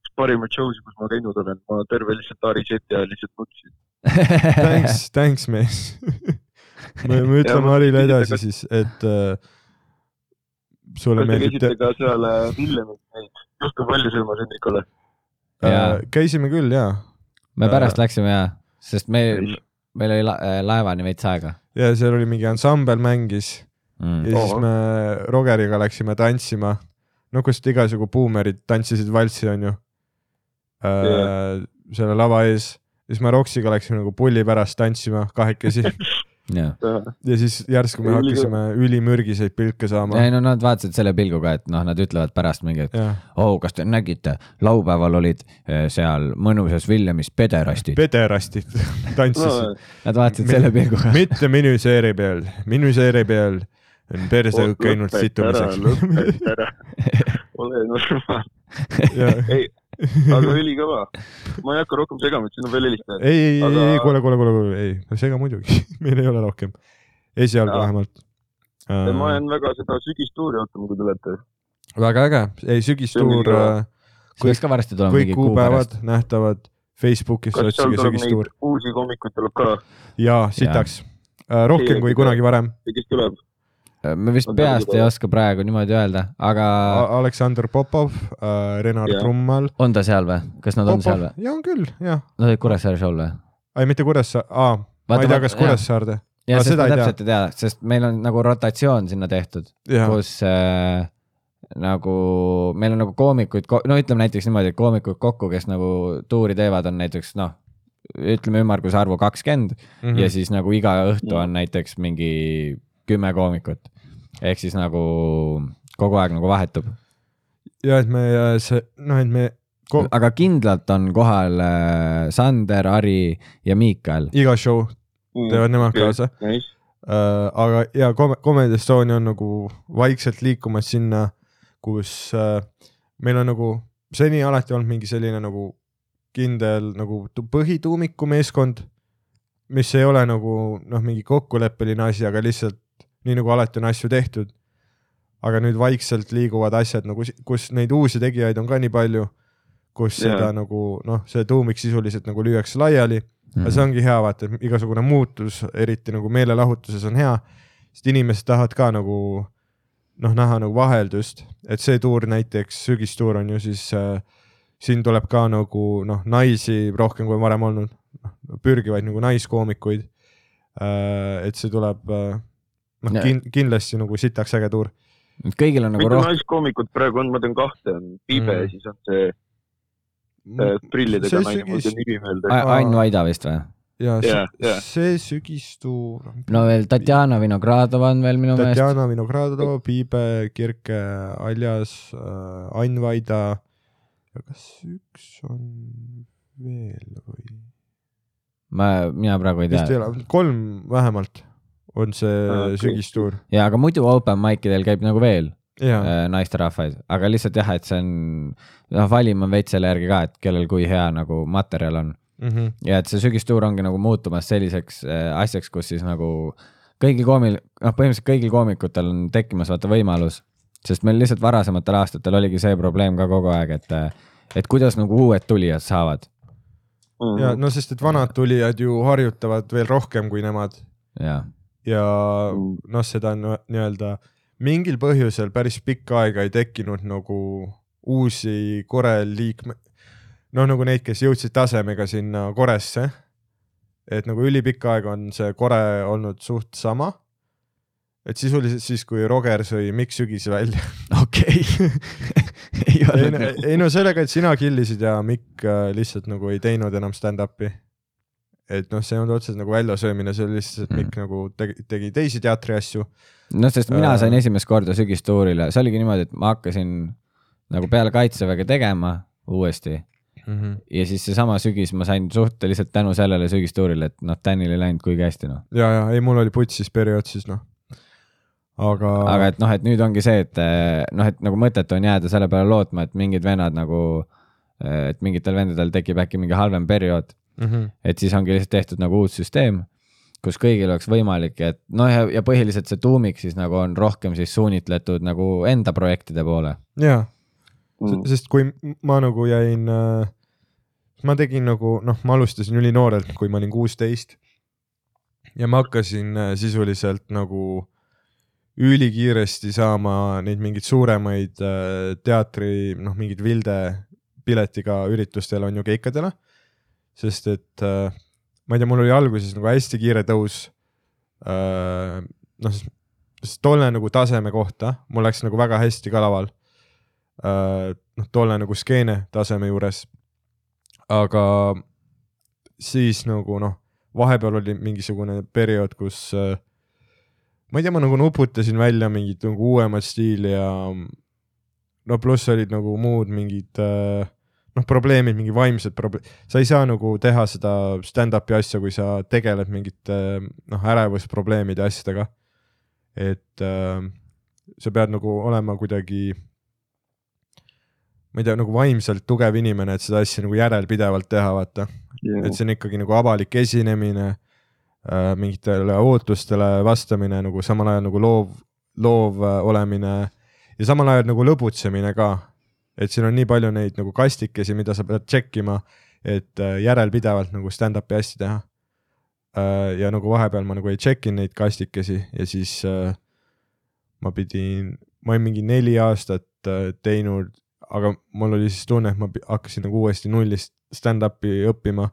[SPEAKER 6] üks parimaid show'sid, kus ma käinud olen, ma terve lihtsalt Ari seti ajal lihtsalt nutsin.
[SPEAKER 2] thanks, thanks mees. me, me ütleme
[SPEAKER 6] ma-
[SPEAKER 2] Harile edasi
[SPEAKER 6] ka-
[SPEAKER 2] siis, et äh, sulle
[SPEAKER 6] kas te
[SPEAKER 2] meeldib
[SPEAKER 6] käisite ka seal äh, Villemis neid, juhtu palju silmas Hendrikule?
[SPEAKER 1] Jaa.
[SPEAKER 2] äh,, käisime küll ja,
[SPEAKER 1] me pärast läksime ja, sest me, meil oli la laevani veits aega
[SPEAKER 2] ja seal oli mingi ansambel mängis
[SPEAKER 1] mm..
[SPEAKER 2] ja siis
[SPEAKER 6] Oo.
[SPEAKER 2] me Rogeriga läksime tantsima. no kust igasugu buumerid tantsisid valssi, onju äh,
[SPEAKER 6] Jah..
[SPEAKER 2] selle lava ees, siis me Roksiga läksime nagu pulli pärast tantsima kahekesi
[SPEAKER 1] jah,
[SPEAKER 2] ja siis järsku me hakkasime ülimürgiseid pilke saama.
[SPEAKER 1] ei no nad vaatasid selle pilguga, et noh, nad ütlevad pärast mingi, et
[SPEAKER 2] jah,
[SPEAKER 1] oh, kas te nägite, laupäeval olid eh, seal mõnusas Villemis pederastid.
[SPEAKER 2] pederastid tantsisid.
[SPEAKER 1] Nad vaatasid selle pilguga.
[SPEAKER 2] mitte minu seeri peal, minu seeri peal on perseõuk ainult situmiseks.
[SPEAKER 6] ole normaal. ei, aga ülikõva. ma ei hakka rohkem segama, et siin on veel helistajad.
[SPEAKER 2] ei, ei, ei,
[SPEAKER 6] Aga-
[SPEAKER 2] ei, kuule, kuule, kuule, kuule, ei, sega muidugi, meil ei ole rohkem. esialgu
[SPEAKER 6] Jaa.
[SPEAKER 2] vähemalt.
[SPEAKER 6] ma jään väga seda sügistuuri ootama, kui tulete.
[SPEAKER 2] väga äge, ei sügistuur
[SPEAKER 6] See
[SPEAKER 1] see peaks ka varsti tulema
[SPEAKER 2] kõik kuupäevad. nähtavad Facebookis,
[SPEAKER 6] kas seal
[SPEAKER 2] otsige
[SPEAKER 6] tuleb
[SPEAKER 2] sügistuur
[SPEAKER 6] neid uusi koomikuid tuleb ka
[SPEAKER 2] ja sitaks. rohkem
[SPEAKER 6] Siia-
[SPEAKER 2] kui kunagi varem.
[SPEAKER 6] ja kes tuleb?
[SPEAKER 1] Me vist
[SPEAKER 6] On
[SPEAKER 1] peast ei oska praegu niimoodi öelda, aga
[SPEAKER 2] Aleksandr Popov, Renar
[SPEAKER 6] Jah.
[SPEAKER 2] Trummal.
[SPEAKER 1] on ta seal või? kas nad on seal või?
[SPEAKER 2] ja on küll, jah.
[SPEAKER 1] Nad olid Kuressaare show'l või?
[SPEAKER 2] ei, mitte Kuressaare, aa, ma ei tea, kas Kuressaarde.
[SPEAKER 1] ja
[SPEAKER 2] Aga
[SPEAKER 1] sest
[SPEAKER 2] seda
[SPEAKER 1] ma täpselt ei tea, sest meil on nagu rotatsioon sinna tehtud,
[SPEAKER 2] jah,
[SPEAKER 1] kus äh, nagu meil on nagu koomikuid, no ütleme näiteks niimoodi, et koomikud kokku, kes nagu tuuri teevad, on näiteks noh, ütleme ümmarguse arvu kakskümmend mm. -hmm. ja siis nagu iga õhtu on näiteks mingi kümme koomikut. ehk siis nagu kogu aeg nagu vahetub,
[SPEAKER 2] ja et me see, noh, et me ko-
[SPEAKER 1] aga kindlalt on kohal äh, Sander, Ari ja Miikal.
[SPEAKER 2] iga show teevad nemad kaasa.
[SPEAKER 6] Nice.
[SPEAKER 2] äh, aga ja Come- Comedy Estonia on nagu vaikselt liikumas sinna, kus äh, meil on nagu seni alati olnud mingi selline nagu kindel nagu tu- põhituumiku meeskond, mis ei ole nagu noh, mingi kokkuleppeline asi, aga lihtsalt nii nagu alati on asju tehtud. aga nüüd vaikselt liiguvad asjad nagu, kus neid uusi tegijaid on ka nii palju, kus
[SPEAKER 6] Jaa.
[SPEAKER 2] seda nagu noh, see tuumik sisuliselt nagu lüüakse laiali
[SPEAKER 1] Mhm.
[SPEAKER 2] aga see ongi hea, vaata, et igasugune muutus, eriti nagu meelelahutuses on hea, sest inimesed tahavad ka nagu noh, näha nagu vaheldust, et see tuur näiteks, sügistuur on ju siis äh,, siin tuleb ka nagu noh, naisi rohkem kui varem olnud, pürgivaid nagu naiskoomikuid äh,. et see tuleb äh, noh
[SPEAKER 1] Ja-
[SPEAKER 2] kin,, kindlasti nagu sitaks äge tuur.
[SPEAKER 1] kõigil on nagu
[SPEAKER 6] mitu
[SPEAKER 1] rohkem,
[SPEAKER 6] naiskoomikut praegu on, ma tean kahte, on Pibe
[SPEAKER 2] Mm.
[SPEAKER 6] ja siis on see äh, prillidega naine, mul ei
[SPEAKER 2] sügis-
[SPEAKER 6] tule nimi meelde.
[SPEAKER 1] Ain Vaida vist või?
[SPEAKER 2] ja
[SPEAKER 6] Jaa,
[SPEAKER 2] see,
[SPEAKER 6] jaa.
[SPEAKER 2] see sügistuur.
[SPEAKER 1] no veel Tatjana Vinogradova on veel minu meelest.
[SPEAKER 2] Tatjana Vinogradova, Piibe, Kirke, Aljas äh,, Ain Vaida. ja kas üks on veel või?
[SPEAKER 1] ma, mina praegu ei
[SPEAKER 2] vist ei
[SPEAKER 1] tea.
[SPEAKER 2] ole, kolm vähemalt on see okay. sügistuur
[SPEAKER 1] ja aga muidu open mic idel käib nagu veel
[SPEAKER 2] ja
[SPEAKER 1] äh, naisterahvaid, aga lihtsalt jah, et see on, noh, valima on veits selle järgi ka, et kellel kui hea nagu materjal on
[SPEAKER 2] mm. -hmm.
[SPEAKER 1] ja et see sügistuur ongi nagu muutumas selliseks äh, asjaks, kus siis nagu kõigil koomil, noh, põhimõtteliselt kõigil koomikutel on tekkimas vaata võimalus, sest meil lihtsalt varasematel aastatel oligi see probleem ka kogu aeg, et, et kuidas nagu uued tulijad saavad
[SPEAKER 6] Mhm.
[SPEAKER 2] ja no sest, et vanad tulijad ju harjutavad veel rohkem kui nemad
[SPEAKER 1] ja
[SPEAKER 2] ja
[SPEAKER 6] Mm.
[SPEAKER 2] noh, seda nii-öelda mingil põhjusel päris pikka aega ei tekkinud nagu uusi kore liikme, noh nagu neid, kes jõudsid tasemega sinna koresse. et nagu ülipikka aega on see kore olnud suht sama. et sisuliselt siis, kui Roger sõi Mikk Sügise välja.
[SPEAKER 1] okei ei
[SPEAKER 2] ei,
[SPEAKER 1] nagu
[SPEAKER 2] ei no sellega, et sina killisid ja Mikk äh, lihtsalt nagu ei teinud enam stand-up'i. Et noh, see ei olnud otseselt nagu väljasöömine, see oli lihtsalt, et
[SPEAKER 1] Mhm.
[SPEAKER 2] Mikk nagu tegi, tegi teisi teatriasju
[SPEAKER 1] noh, sest mina
[SPEAKER 2] Äh.
[SPEAKER 1] sain esimest korda sügistuurile, see oligi niimoodi, et ma hakkasin nagu peale kaitseväge tegema uuesti
[SPEAKER 2] mm. -hmm.
[SPEAKER 1] ja siis seesama sügis ma sain suhteliselt tänu sellele sügistuurile, et noh, Danil ei läinud kuigi hästi noh.
[SPEAKER 2] ja, ja ei, mul oli putsis periood siis noh. aga,
[SPEAKER 1] aga et noh, et nüüd ongi see, et eh, noh, et nagu mõttetu on jääda selle peale lootma, et mingid vennad nagu, et mingitel vendadel tekib äkki mingi halvem periood,
[SPEAKER 2] mm. -hmm.
[SPEAKER 1] et siis ongi lihtsalt tehtud nagu uus süsteem, kus kõigil oleks võimalik, et noh, ja, ja põhiliselt see tuumik siis nagu on rohkem siis suunitletud nagu enda projektide poole.
[SPEAKER 2] ja,
[SPEAKER 6] Mm.
[SPEAKER 2] sest kui ma nagu jäin äh,, ma tegin nagu noh, ma alustasin ülinoorelt, kui ma olin kuusteist ja ma hakkasin äh, sisuliselt nagu ülikiiresti saama neid mingeid suuremaid äh, teatri, noh, mingeid Vilde piletiga üritustel on ju keikadele. Sest et äh, ma ei tea, mul oli alguses nagu hästi kiire tõus äh,. noh, sest tolle nagu taseme kohta mul läks nagu väga hästi ka laval äh,. noh, tolle nagu skeene taseme juures. aga siis nagu noh, vahepeal oli mingisugune periood, kus ma ei tea, ma nagu nuputasin välja mingit nagu uuemat stiili ja no pluss olid nagu muud mingid äh, noh, probleemid, mingi vaimsed probleemid, sa ei saa nagu teha seda stand-up'i asja, kui sa tegeled mingite noh, ärevusprobleemide ja asjadega. et äh, sa pead nagu olema kuidagi ma ei tea, nagu vaimselt tugev inimene, et seda asja nagu järelpidevalt teha, vaata. et see on ikkagi nagu avalik esinemine äh,, mingitele ootustele vastamine nagu samal ajal nagu loov, loov äh, olemine ja samal ajal nagu lõbutsemine ka. Et siin on nii palju neid nagu kastikesi, mida sa pead tšekkima, et äh, järelpidevalt nagu stand-up'i hästi teha äh,. ja nagu vahepeal ma nagu ei tšekkinud neid kastikesi ja siis äh, ma pidin, ma olin mingi neli aastat teinud, aga mul oli siis tunne, et ma hakkasin nagu uuesti nullist stand-up'i õppima.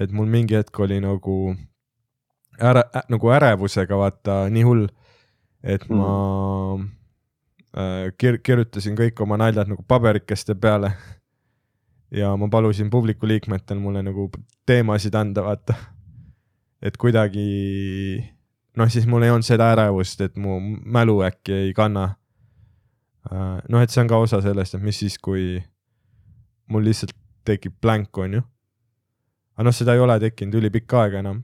[SPEAKER 2] et mul mingi hetk oli nagu äre- ä,, nagu ärevusega vaata nii hull, et ma äh, kir-, kirjutasin kõik oma naljad nagu paberikeste peale. ja ma palusin publiku liikmetel mulle nagu teemasid anda, vaata. et kuidagi noh, siis mul ei olnud seda ärevust, et mu mälu äkki ei kanna. noh, et see on ka osa sellest, et mis siis, kui mul lihtsalt tekib blank, onju. aga noh, seda ei ole tekkinud ülipikka aega enam.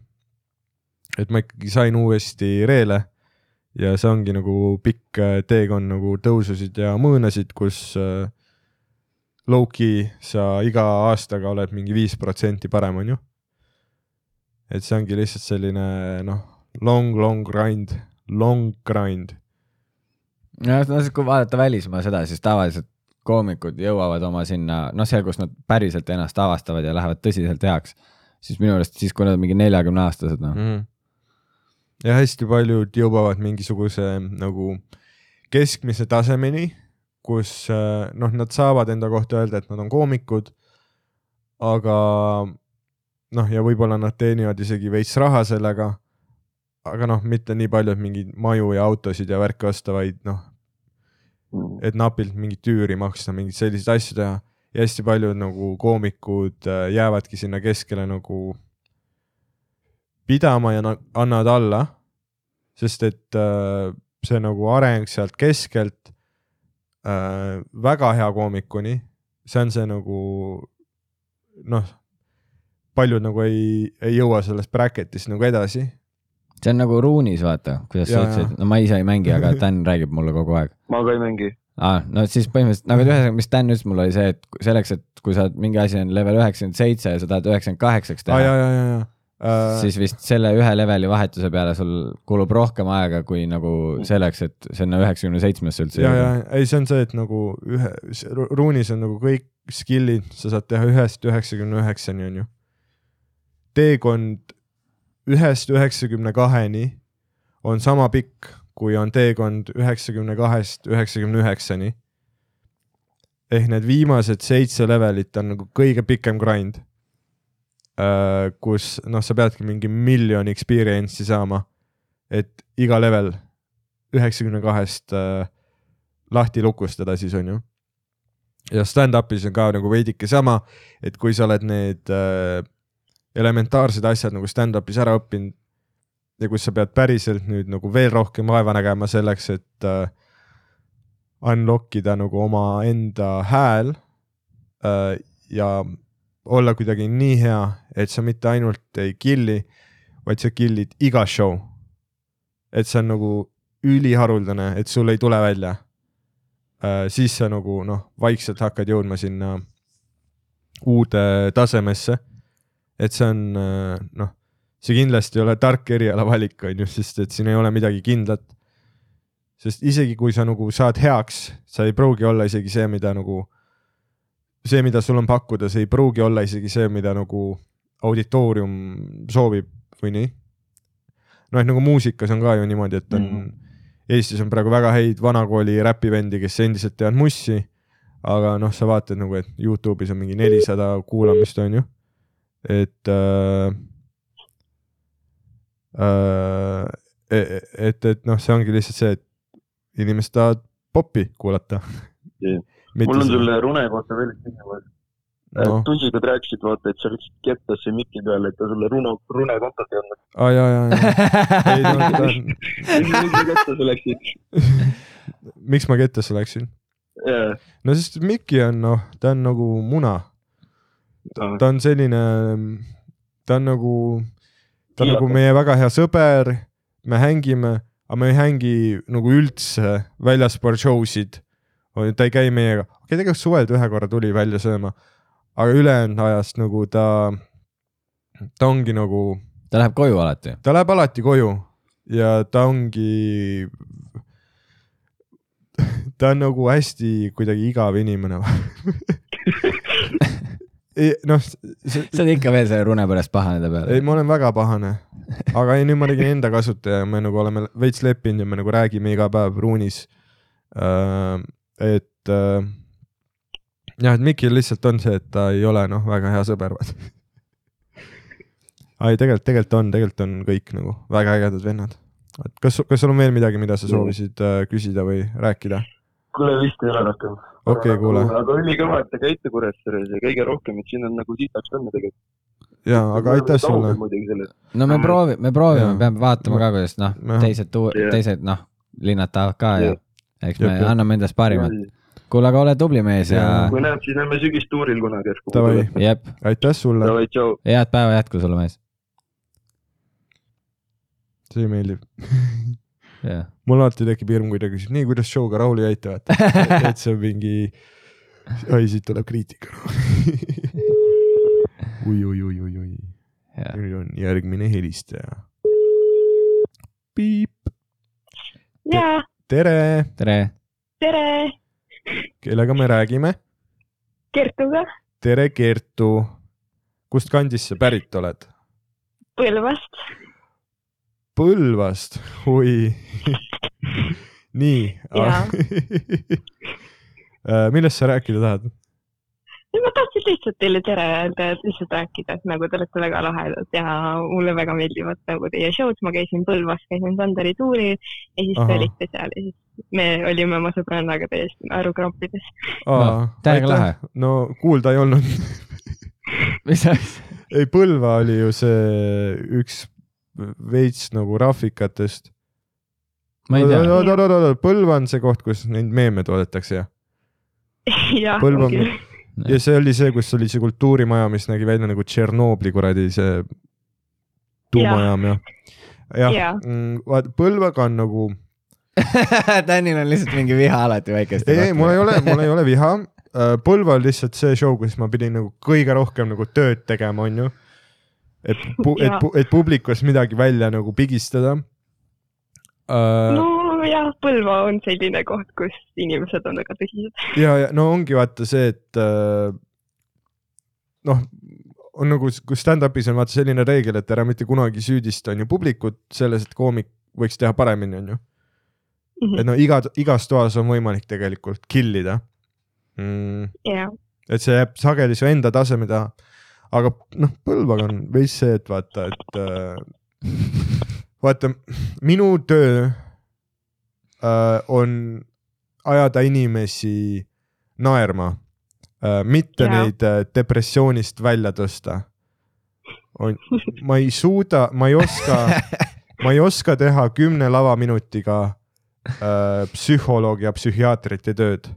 [SPEAKER 2] et ma ikkagi sain uuesti reele ja see ongi nagu pikk äh, teekond nagu tõususid ja mõõnasid, kus äh, low-key sa iga aastaga oled mingi viis protsenti parem, onju. et see ongi lihtsalt selline noh, long, long grind, long grind.
[SPEAKER 1] no no kui vaadata välismaa seda, siis tavaliselt koomikud jõuavad oma sinna, noh, seal, kus nad päriselt ennast avastavad ja lähevad tõsiselt heaks, siis minu arust siis, kui nad on mingi neljakümne aastased, noh.
[SPEAKER 2] mm.. Ja hästi paljud jõuavad mingisuguse nagu keskmise tasemeni, kus äh, noh, nad saavad enda kohta öelda, et nad on koomikud, aga noh, ja võib-olla nad teenivad isegi veits raha sellega, aga noh, mitte nii palju, et mingeid maju ja autosid ja värke osta, vaid noh, et napilt mingit üüri maksta, mingeid selliseid asju teha. Ja hästi paljud nagu koomikud äh, jäävadki sinna keskele nagu pidama ja annavad alla, sest et äh, see nagu areng sealt keskelt äh, väga hea koomikuni, see on see nagu noh, paljud nagu ei, ei jõua sellest bracket'ist nagu edasi.
[SPEAKER 1] see on nagu ruunis, vaata, kuidas sa
[SPEAKER 2] Jaa,
[SPEAKER 1] ütlesid, no ma ise ei mängi, aga Dan räägib mulle kogu aeg.
[SPEAKER 6] ma ka ei mängi.
[SPEAKER 1] aa, no siis põhimõtteliselt nagu ühesõnaga, mis Dan ütles mulle oli see, et selleks, et kui sa mingi asi on level üheksakümmend seitse ja sa tahad üheksakümmend kaheksaks teha
[SPEAKER 2] ja, äh,
[SPEAKER 1] siis vist selle ühe leveli vahetuse peale sul kulub rohkem aega kui nagu selleks, et sinna üheksakümne seitsmesse üldse
[SPEAKER 2] ja, ja ei, see on see, et nagu ühe, ruunis on nagu kõik skill'id, sa saad teha ühest üheksakümne üheksani, onju. teekond ühest üheksakümne kaheni on sama pikk, kui on teekond üheksakümne kahest üheksakümne üheksani. ehk need viimased seitse levelit on nagu kõige pikem grind. Kus noh, sa peadki mingi miljon experience'i saama, et iga level üheksakümne kahest äh, lahti lukustada siis on ju. ja stand-up'is on ka nagu veidike sama, et kui sa oled need äh, elementaarsed asjad nagu stand-up'is ära õppinud ja kus sa pead päriselt nüüd nagu veel rohkem vaeva nägema selleks, et äh, unlock ida nagu omaenda hääl äh, ja olla kuidagi nii hea, et sa mitte ainult ei kill'i, vaid sa kill'id iga show. et see on nagu üliharuldane, et sul ei tule välja äh,. siis sa nagu noh, vaikselt hakkad jõudma sinna uude tasemesse. et see on äh, noh, see kindlasti ei ole tark erialavalik, on ju, sest et siin ei ole midagi kindlat. sest isegi kui sa nagu saad heaks, sa ei pruugi olla isegi see, mida nagu, see, mida sul on pakkuda, see ei pruugi olla isegi see, mida nagu auditoorium soovib või nii. noh, et nagu muusikas on ka ju niimoodi, et on mm., Eestis on praegu väga häid vanakooli räpivendi, kes endiselt teevad mussi, aga noh, sa vaatad nagu, et Youtube'is on mingi nelisada kuulamist, on ju, et äh, äh, et, et noh, see ongi lihtsalt see, et inimesed tahavad popi kuulata
[SPEAKER 6] Jah.. Mul on sulle Rune kohta veel üks küsimus
[SPEAKER 2] no.
[SPEAKER 6] no.. tunsikad rääkisid, vaata, et sa läksid kettasse miki peale, et ta sulle Runo, Rune kontot ei andnud.
[SPEAKER 2] aa ja, ja, ja, ei no ta on,
[SPEAKER 6] miks
[SPEAKER 2] ma kettasse läksin?
[SPEAKER 6] jaa,
[SPEAKER 2] no sest Mikki on noh, ta on nagu muna, ta on selline, ta on nagu, ta on nagu
[SPEAKER 6] Kiilakas.
[SPEAKER 2] meie väga hea sõber, me hängime, aga me ei hängi nagu üldse väljaspool show sid. Ta ei käi meiega, okei okay,, tegelikult suvel ta ühe korra tuli välja sööma, aga ülejäänud ajast nagu ta, ta ongi nagu,
[SPEAKER 1] ta läheb koju alati.
[SPEAKER 2] ta läheb alati koju ja ta ongi, ta on nagu hästi kuidagi igav inimene. noh, see,
[SPEAKER 1] sa oled ikka veel selle rune pärast pahane ta
[SPEAKER 2] ei,
[SPEAKER 1] peale.
[SPEAKER 2] ma olen väga pahane, aga ei, nüüd ma tegin enda kasuta ja me nagu oleme veits leppinud ja me nagu räägime iga päev ruunis. Et äh, jah, et Mikil lihtsalt on see, et ta ei ole noh, väga hea sõber, vaata. ei, tegelikult, tegelikult on, tegelikult on kõik nagu väga ägedad vennad. et kas, kas sul on veel midagi, mida sa soovisid äh, küsida või rääkida?
[SPEAKER 6] kuule, vist ei ole rohkem.
[SPEAKER 2] Okei, kuule.
[SPEAKER 6] aga ülikõva, et te käite Kuressaares ja kõige rohkem, et siin on nagu sitaks panna tegelikult.
[SPEAKER 2] ja, aga aitäh sulle.
[SPEAKER 1] no me proovime, me proovime peame vaatama ka, kuidas noh teised teised noh, linnad tahavad ka ja
[SPEAKER 6] Jah.
[SPEAKER 1] Eks me
[SPEAKER 2] Jep,
[SPEAKER 1] anname endast parimat. kuule, aga ole tubli mees ja
[SPEAKER 2] Jaa.
[SPEAKER 6] kui näeb, siis näeme sügistuuril kunagi järsku.
[SPEAKER 2] Aitäh sulle,
[SPEAKER 1] head päeva jätku sulle mees.
[SPEAKER 2] see meeldib.
[SPEAKER 1] jah,
[SPEAKER 2] mul alati tekib hirm, kui ta küsib, nii, kuidas show'ga rahule jäite, vaata. et see on mingi, oi, siit tuleb kriitika. oi, oi, oi, oi, oi,
[SPEAKER 1] jah,
[SPEAKER 2] nüüd on järgmine helistaja. piip,
[SPEAKER 3] ja
[SPEAKER 2] tere,
[SPEAKER 1] tere.
[SPEAKER 3] tere
[SPEAKER 2] kellega me räägime?
[SPEAKER 3] Kertuga
[SPEAKER 2] tere, Kertu. kust kandist sa pärit oled?
[SPEAKER 3] Põlvast.
[SPEAKER 2] Põlvast, oi. nii
[SPEAKER 3] Jaa.
[SPEAKER 2] millest sa rääkida tahad?
[SPEAKER 3] Ma tahtsin lihtsalt teile tere öelda ja lihtsalt rääkida, et nagu te olete väga lahedad ja mulle väga meeldivad nagu teie show'd, ma käisin Põlvas, käisin Sanderi tuuril ja siis
[SPEAKER 2] Ahah.
[SPEAKER 3] te olite seal ja siis me olime oma sõbrannaga täiesti naerukrampides.
[SPEAKER 2] Aa,
[SPEAKER 1] täiega lahe.
[SPEAKER 2] no kuulda ei olnud.
[SPEAKER 1] mis asja?
[SPEAKER 2] ei, Põlva oli ju see üks veits nagu rahvikatest.
[SPEAKER 1] ma ei tea.
[SPEAKER 2] Põlva on see koht, kus neid meeme toodetakse ja,
[SPEAKER 3] jah,
[SPEAKER 2] Põlva-
[SPEAKER 3] küll.
[SPEAKER 2] Ja see oli see, kus oli see kultuurimaja, mis nägi välja nagu Tšernobli kuradi see tuumajaam ja, jah
[SPEAKER 3] Jaa.,
[SPEAKER 2] vaata Põlvaga on nagu,
[SPEAKER 1] Tänil on lihtsalt mingi viha alati väikeste
[SPEAKER 2] ei, ei, mul ei ole, mul ei ole viha. Põlva on lihtsalt see show, kus ma pidin nagu kõige rohkem nagu tööd tegema, onju. et, et et publikust midagi välja nagu pigistada.
[SPEAKER 3] nojah, Põlva on selline koht, kus inimesed on väga tõsised.
[SPEAKER 2] ja, ja no ongi vaata see, et äh, noh, on nagu, kus stand-up'is on vaata selline reegel, et ära mitte kunagi süüdista on ju publikut selles, et koomik võiks teha paremini, on ju. et no iga, igas toas on võimalik tegelikult kill ida mm,.
[SPEAKER 3] jah,
[SPEAKER 2] et see jääb sageli su enda taseme taha. aga noh, Põlvaga on veits see, et vaata, et äh, vaata minu töö on ajada inimesi naerma äh,, mitte
[SPEAKER 3] Jaa.
[SPEAKER 2] neid äh, depressioonist välja tõsta. ma ei suuda, ma ei oska, ma ei oska teha kümne lavaminutiga äh, psühholoogi ja psühhiaatrite tööd.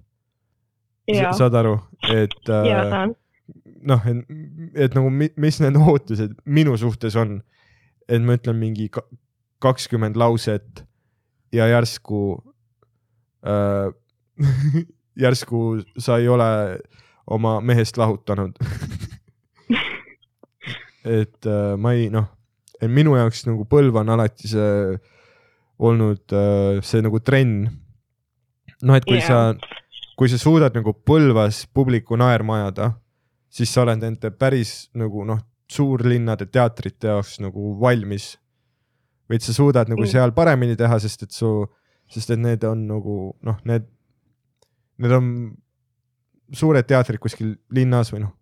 [SPEAKER 3] ja,
[SPEAKER 2] saad aru, et
[SPEAKER 3] ja
[SPEAKER 2] äh, noh, et, et nagu mi, mis need ootused minu suhtes on, et ma ütlen mingi ka- kakskümmend lauset ja järsku äh, järsku sa ei ole oma mehest lahutanud. et äh, ma ei noh, minu jaoks nagu Põlva on alati see olnud äh, see nagu trenn. noh, et kui
[SPEAKER 3] Jaa.
[SPEAKER 2] sa, kui sa suudad nagu Põlvas publiku naerma ajada, siis sa oled nende päris nagu noh, suurlinnade teatrite jaoks nagu valmis. Et sa suudad nagu
[SPEAKER 3] Mm.
[SPEAKER 2] seal paremini teha, sest et su, sest et need on nagu noh, need, need on suured teatrid kuskil linnas või noh,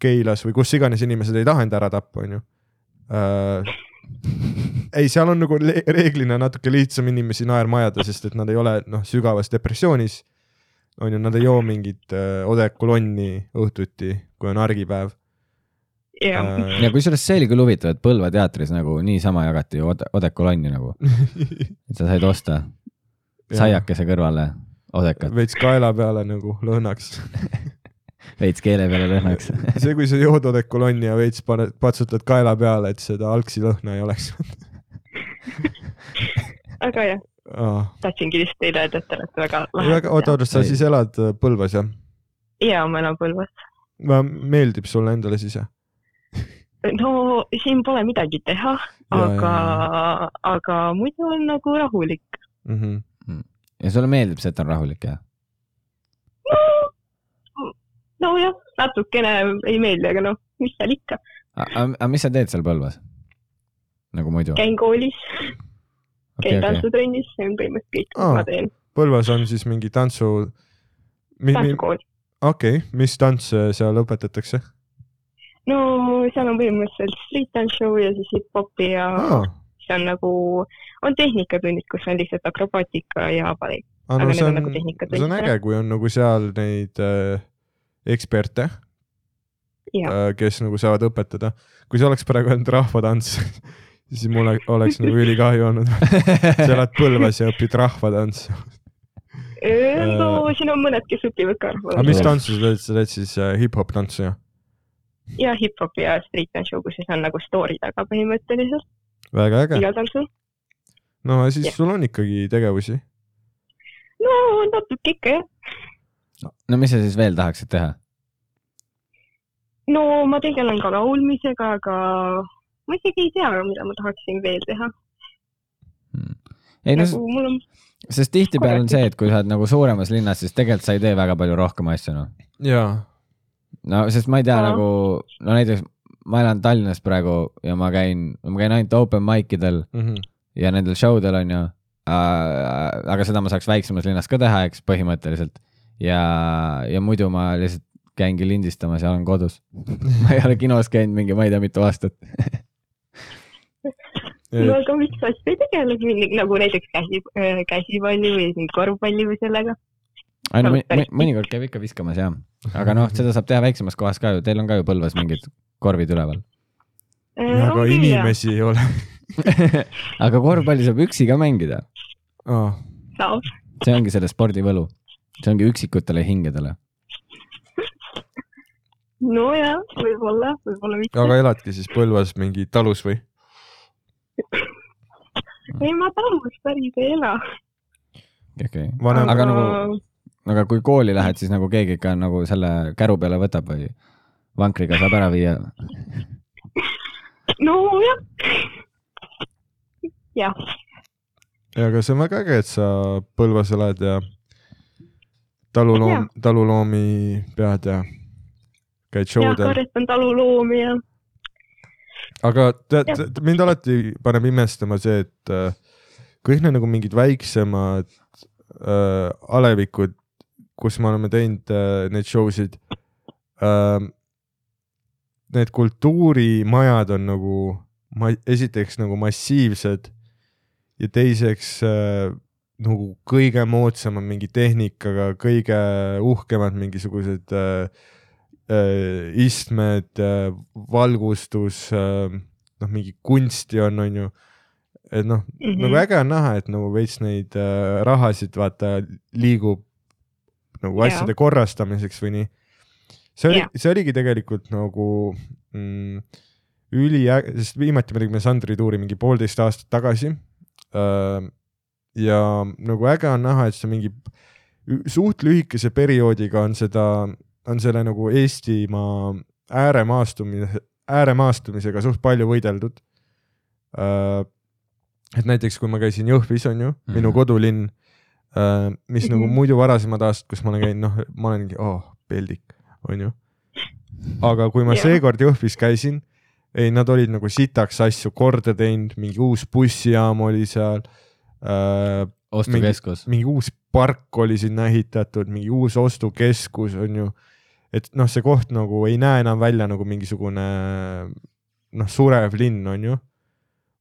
[SPEAKER 2] Keilas või kus iganes inimesed ei taha enda ära tappa, onju. ei, seal on nagu reeglina natuke lihtsam inimesi naerma ajada, sest et nad ei ole noh, sügavas depressioonis. on ju, nad ei joo mingit äh, odekolonni õhtuti, kui on argipäev
[SPEAKER 3] ja,
[SPEAKER 2] äh,.
[SPEAKER 1] ja kusjuures see oli küll huvitav, et Põlva teatris nagu niisama jagati ju ode- odekolonni nagu, et sa said osta saiakese kõrvale odekat,
[SPEAKER 2] veits kaela peale nagu lõhnaks.
[SPEAKER 1] veits keele peale lõhnaks.
[SPEAKER 2] see, kui sa jood odekolonni ja veits paned, patsutad kaela peale, et seda algsi lõhna ei oleks.
[SPEAKER 3] aga jah, tahtsingi lihtsalt teile öelda, et te olete väga
[SPEAKER 2] väga, oota, oota, sa siis elad Põlvas jah?
[SPEAKER 3] ja ma elan Põlvas.
[SPEAKER 2] meeldib sulle endale siis jah?
[SPEAKER 3] No siin pole midagi teha, aga, aga muidu on nagu rahulik.
[SPEAKER 2] Mm -hmm.
[SPEAKER 1] ja sulle meeldib see, et on rahulik jah?
[SPEAKER 3] nojah, natukene ei meeldi, aga noh, mis seal ikka,
[SPEAKER 1] aga mis sa teed seal Põlvas? nagu muidu?
[SPEAKER 3] käin koolis,
[SPEAKER 1] okei,
[SPEAKER 3] käin
[SPEAKER 1] okei.
[SPEAKER 3] tantsutrennis, see on põhimõtteliselt kõik,
[SPEAKER 2] Aa.
[SPEAKER 3] mis ma teen.
[SPEAKER 2] Põlvas on siis mingi tantsu, okei
[SPEAKER 3] tantsukool.
[SPEAKER 2] okay,, mis tantse seal õpetatakse
[SPEAKER 3] no seal on põhimõtteliselt street dance show ja siis hip-hopi ja
[SPEAKER 2] ah,?
[SPEAKER 3] see on nagu, on tehnikatunnid, kus on lihtsalt akrobaatika ja ballett.
[SPEAKER 2] Ah,
[SPEAKER 3] Aga
[SPEAKER 2] no
[SPEAKER 3] need
[SPEAKER 2] see
[SPEAKER 3] on
[SPEAKER 2] on
[SPEAKER 3] nagu, tehnikatunnid,
[SPEAKER 2] see on äge, kui on nagu seal neid äh, eksperte äh,, kes nagu saavad õpetada. kui see oleks praegu ainult rahvatants, siis mul ole- oleks nagu ülikahju olnud. sa elad Põlvas ja õpid rahvatantsu.
[SPEAKER 3] no siin on mõned, kes õpivad ka
[SPEAKER 2] aga mis tantsu sa teed, sa teed siis äh, hip-hop tantsu jah?
[SPEAKER 3] Ja hip-hop ja street dance show, kus siis on nagu story taga põhimõtteliselt
[SPEAKER 2] väga äge.
[SPEAKER 3] igal tantsul.
[SPEAKER 2] no siis
[SPEAKER 3] Jah.
[SPEAKER 2] sul on ikkagi tegevusi.
[SPEAKER 3] no natuke ikka jah.
[SPEAKER 1] no mis sa siis veel tahaksid teha?
[SPEAKER 3] no ma tegelen ka laulmisega, aga ma isegi ei tea, mida ma tahaksin veel teha.
[SPEAKER 1] ei no,
[SPEAKER 3] nagu mul on,
[SPEAKER 1] sest tihtipeale on see, et kui sa oled nagu suuremas linnas, siis tegelikult sa ei tee väga palju rohkem asju, noh.
[SPEAKER 2] jaa.
[SPEAKER 1] No sest ma ei tea
[SPEAKER 3] Aa.
[SPEAKER 1] nagu, no näiteks ma elan Tallinnas praegu ja ma käin, ma käin ainult open mic idel
[SPEAKER 2] Mhm.
[SPEAKER 1] ja nendel show del on ju äh,. aga seda ma saaks väiksemas linnas ka teha, eks põhimõtteliselt. ja, ja muidu ma lihtsalt käingi lindistamas ja olen kodus. ma ei ole kinos käinud mingi, ma ei tea, mitu aastat.
[SPEAKER 3] no aga miks sa siis ei tegele mingi nagu näiteks käsi, käsipalli või korvpalli või sellega?
[SPEAKER 1] Ei no mõni- mõnikord käib ikka viskamas jah, aga noh, seda saab teha väiksemas kohas ka ju, teil on ka ju Põlvas mingid korvid üleval.
[SPEAKER 2] aga inimesi ei ole
[SPEAKER 1] aga korvpalli saab üksi ka mängida,
[SPEAKER 2] ah,.
[SPEAKER 3] saab,
[SPEAKER 1] see ongi selle spordi võlu, see ongi üksikutele hingedele.
[SPEAKER 3] nojah, võib-olla, võib-olla mitte.
[SPEAKER 2] aga eladki siis Põlvas mingi talus või?
[SPEAKER 3] ei, ma talus päris ei ela.
[SPEAKER 1] okei,
[SPEAKER 2] vanem
[SPEAKER 1] Aga nagu- aga kui kooli lähed, siis nagu keegi ikka nagu selle käru peale võtab või vankriga saab ära viia.
[SPEAKER 3] nojah. jah,
[SPEAKER 2] ja aga see on väga äge, et sa Põlvas elad ja taluloom, taluloomi pead ja käid show
[SPEAKER 3] jah, karjatan taluloomi ja
[SPEAKER 2] aga tead mind alati paneb imestama see, et äh, kõik need nagu mingid väiksemad äh, alevikud, kus me oleme teinud äh, neid show sid äh,. Need kultuurimajad on nagu, ma esiteks nagu massiivsed ja teiseks äh, nagu kõige moodsamad mingi tehnikaga, kõige uhkemad mingisugused äh, äh, istmed äh,, valgustus äh,, noh, mingi kunsti on, on ju. et noh mm,
[SPEAKER 3] Mhm.
[SPEAKER 2] -hmm. nagu äge on näha, et nagu veits neid äh, rahasid vaata liigub nagu
[SPEAKER 3] Jaa.
[SPEAKER 2] asjade korrastamiseks või nii. see oli see oligi tegelikult nagu mm, üliäge, sest viimati me tegime Sandri tuuri mingi poolteist aastat tagasi ja nagu äge on näha, et see mingi suht lühikese perioodiga on seda, on selle nagu Eestimaa ääremaastumise, ääremaastumisega suht palju võideldud et näiteks, kui ma käisin Jõhvis, on ju mm, -hmm. minu
[SPEAKER 1] Mhm.
[SPEAKER 2] kodulinn mis mm -hmm. nagu
[SPEAKER 3] Mhm.
[SPEAKER 2] muidu varasemad aastad, kus ma olen käinud, noh, ma olengi, oh, peldik, on ju. aga kui ma
[SPEAKER 3] Jah.
[SPEAKER 2] seekord Jõhvis käisin, ei, nad olid nagu sitaks asju korda teinud, mingi uus bussijaam oli seal äh,,
[SPEAKER 1] ostukeskus.
[SPEAKER 2] mingi uus park oli sinna ehitatud, mingi uus ostukeskus on ju. et noh, see koht nagu ei näe enam välja nagu mingisugune noh, surev linn on ju,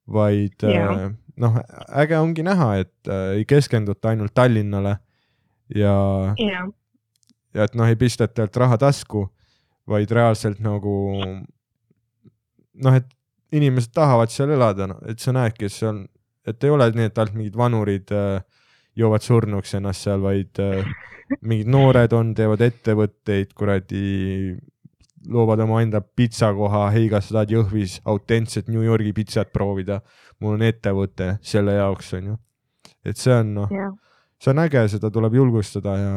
[SPEAKER 2] vaid
[SPEAKER 3] Jaa.
[SPEAKER 2] äh, noh, äge ongi näha, et äh, ei keskenduta ainult Tallinnale ja,
[SPEAKER 3] ja
[SPEAKER 2] ja et noh, ei pisteta sealt raha tasku, vaid reaalselt nagu noh, et inimesed tahavad seal elada, noh, et sa näedki, et see on, et ei ole nii, et ainult mingid vanurid äh, joovad surnuks ennast seal, vaid äh, mingid noored on, teevad ettevõtteid, kuradi loovad omaenda pitsakoha, hei, kas sa tahad Jõhvis autentset New Yorgi pitsat proovida? Mul on ettevõte selle jaoks, onju. et see on noh,
[SPEAKER 7] jah,
[SPEAKER 2] see on äge, seda tuleb julgustada ja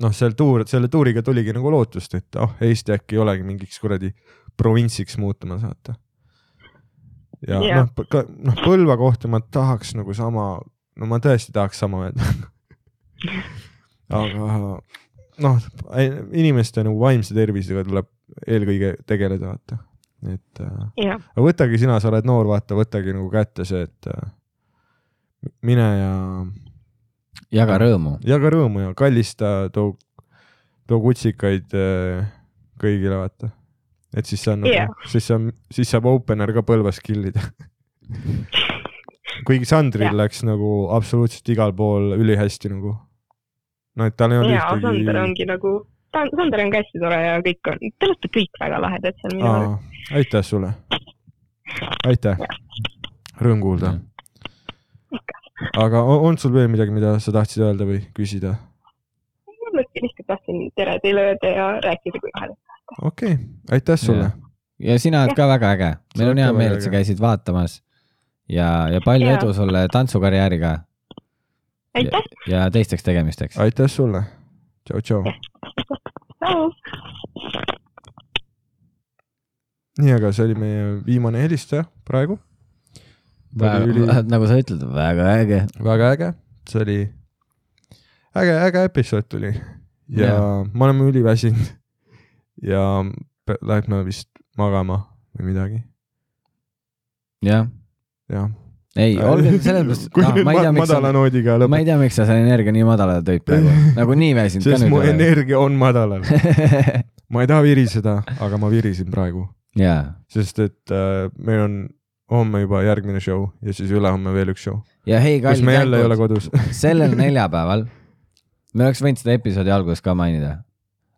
[SPEAKER 2] noh, seal tuur, selle tuuriga tuligi nagu lootust, et oh, Eesti äkki ei olegi mingiks kuradi provintsiks muutumas, vaata. ja
[SPEAKER 7] Jah.
[SPEAKER 2] noh, noh, Põlva kohta ma tahaks nagu sama, no ma tõesti tahaks sama öelda. aga noh, inimeste nagu vaimse tervisega tuleb eelkõige tegeleda, vaata, et äh,
[SPEAKER 7] jah,
[SPEAKER 2] aga võtagi sina, sa oled noor, vaata, võtagi nagu kätte see, et äh, mine ja
[SPEAKER 1] jaga rõõmu.
[SPEAKER 2] jaga rõõmu ja kallista, too, too kutsikaid äh, kõigile, vaata. et siis see on nagu
[SPEAKER 7] Jah.
[SPEAKER 2] siis see on, siis saab opener ka Põlvas kill ida. kuigi Sandril
[SPEAKER 7] Jah.
[SPEAKER 2] läks nagu absoluutselt igal pool ülihästi nagu. no et tal ei olnud
[SPEAKER 7] ja Sander
[SPEAKER 2] ühtegi.
[SPEAKER 7] ongi nagu, ta on, Sander on ka hästi tore ja kõik on, te olete kõik väga lahedad seal minu arust.
[SPEAKER 2] aitäh sulle. aitäh. Rõõm kuulda. aga on, on sul veel midagi, mida sa tahtsid öelda või küsida?
[SPEAKER 7] ma mõtlesin lihtsalt tahtsin tere teile öelda ja rääkida, kui vahel.
[SPEAKER 2] okei okay., aitäh sulle.
[SPEAKER 1] ja sina oled ka väga äge, meil on hea meel, et sa käisid vaatamas ja, ja palju
[SPEAKER 7] Jaa.
[SPEAKER 1] edu sulle tantsukarjääriga
[SPEAKER 7] aitäh,
[SPEAKER 1] ja teisteks tegemisteks.
[SPEAKER 2] aitäh sulle. tšau, tšau. nii, aga see oli meie viimane helistaja praegu. Üli...
[SPEAKER 1] nagu sa ütled, väga äge.
[SPEAKER 2] väga äge, see oli äge, äge episood tuli ja
[SPEAKER 1] Jaa.
[SPEAKER 2] me oleme üliväsinud ja lähme vist magama või midagi,
[SPEAKER 1] jah,
[SPEAKER 2] jah.
[SPEAKER 1] ei, olge selles mõttes,
[SPEAKER 2] kui
[SPEAKER 1] ah,
[SPEAKER 2] nüüd
[SPEAKER 1] ma ei tea,
[SPEAKER 2] ma,
[SPEAKER 1] miks
[SPEAKER 2] madala
[SPEAKER 1] sa,
[SPEAKER 2] noodiga
[SPEAKER 1] ma
[SPEAKER 2] lõpetame,
[SPEAKER 1] ei tea, miks sa selle energia nii madalale tõid praegu, nagu nii väsinud ka
[SPEAKER 2] sest mu
[SPEAKER 1] nüüd.
[SPEAKER 2] energia on madalal. ma ei taha viriseda, aga ma virisin praegu,
[SPEAKER 1] jaa,
[SPEAKER 2] sest et äh, meil on homme juba järgmine show ja siis ülehomme veel üks show,
[SPEAKER 1] ja hei, kallid,
[SPEAKER 2] kodus.
[SPEAKER 1] sellel neljapäeval, me oleks võinud seda episoodi alguses ka mainida,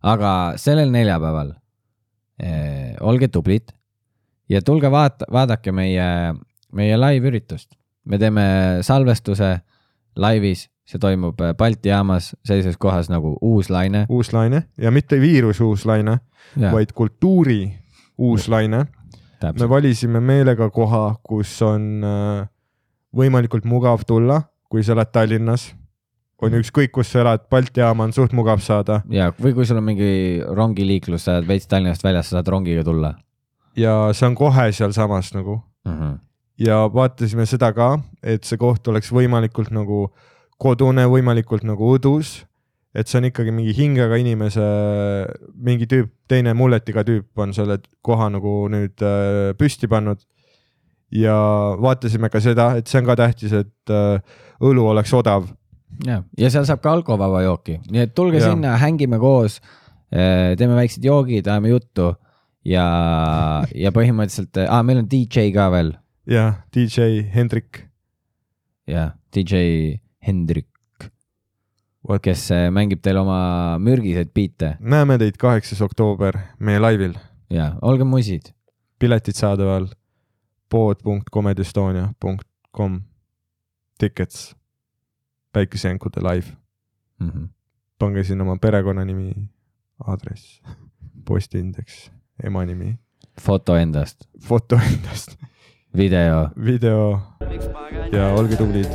[SPEAKER 1] aga sellel neljapäeval eh, olge tublid ja tulge vaata, vaadake meie, meie live-üritust. me teeme salvestuse laivis, see toimub eh, Balti jaamas sellises kohas nagu Uus Laine.
[SPEAKER 2] uus laine ja mitte viirus uus laine, vaid kultuuri uus laine. me valisime meelega koha, kus on äh, võimalikult mugav tulla, kui sa elad Tallinnas. on ükskõik, kus sa elad, Balti jaama on suht mugav saada
[SPEAKER 1] ja, või kui sul on mingi rongiliiklus, sa oled veits Tallinnast väljas, sa saad rongiga tulla
[SPEAKER 2] ja see on kohe sealsamas nagu
[SPEAKER 1] mm. -hmm.
[SPEAKER 2] Ja vaatasime seda ka, et see koht oleks võimalikult nagu kodune, võimalikult nagu õdus. et see on ikkagi mingi hingega inimese, mingi tüüp, teine mulletiga tüüp on selle koha nagu nüüd äh, püsti pannud. ja vaatasime ka seda, et see on ka tähtis, et äh, õlu oleks odav
[SPEAKER 1] ja, ja seal saab ka alkovaba jooki, nii et tulge ja. sinna, hängime koos, teeme väiksed joogid, ajame juttu ja, ja põhimõtteliselt ah,, meil on DJ ka veel
[SPEAKER 2] ja DJ Hendrik,
[SPEAKER 1] ja DJ Hendrik, kes eh, mängib teil oma mürgiseid biite?
[SPEAKER 2] Näeme teid kaheksas oktoober meie laivil,
[SPEAKER 1] ja olge musid.
[SPEAKER 2] piletid saadaval pood.comedyestonia.com tickets, päikesejänkude live,
[SPEAKER 1] Mm -hmm.
[SPEAKER 2] pange sinna oma perekonnanimi, aadress, postiindeks, ema nimi,
[SPEAKER 1] foto endast,
[SPEAKER 2] foto endast,
[SPEAKER 1] video.
[SPEAKER 2] video ja olge tublid.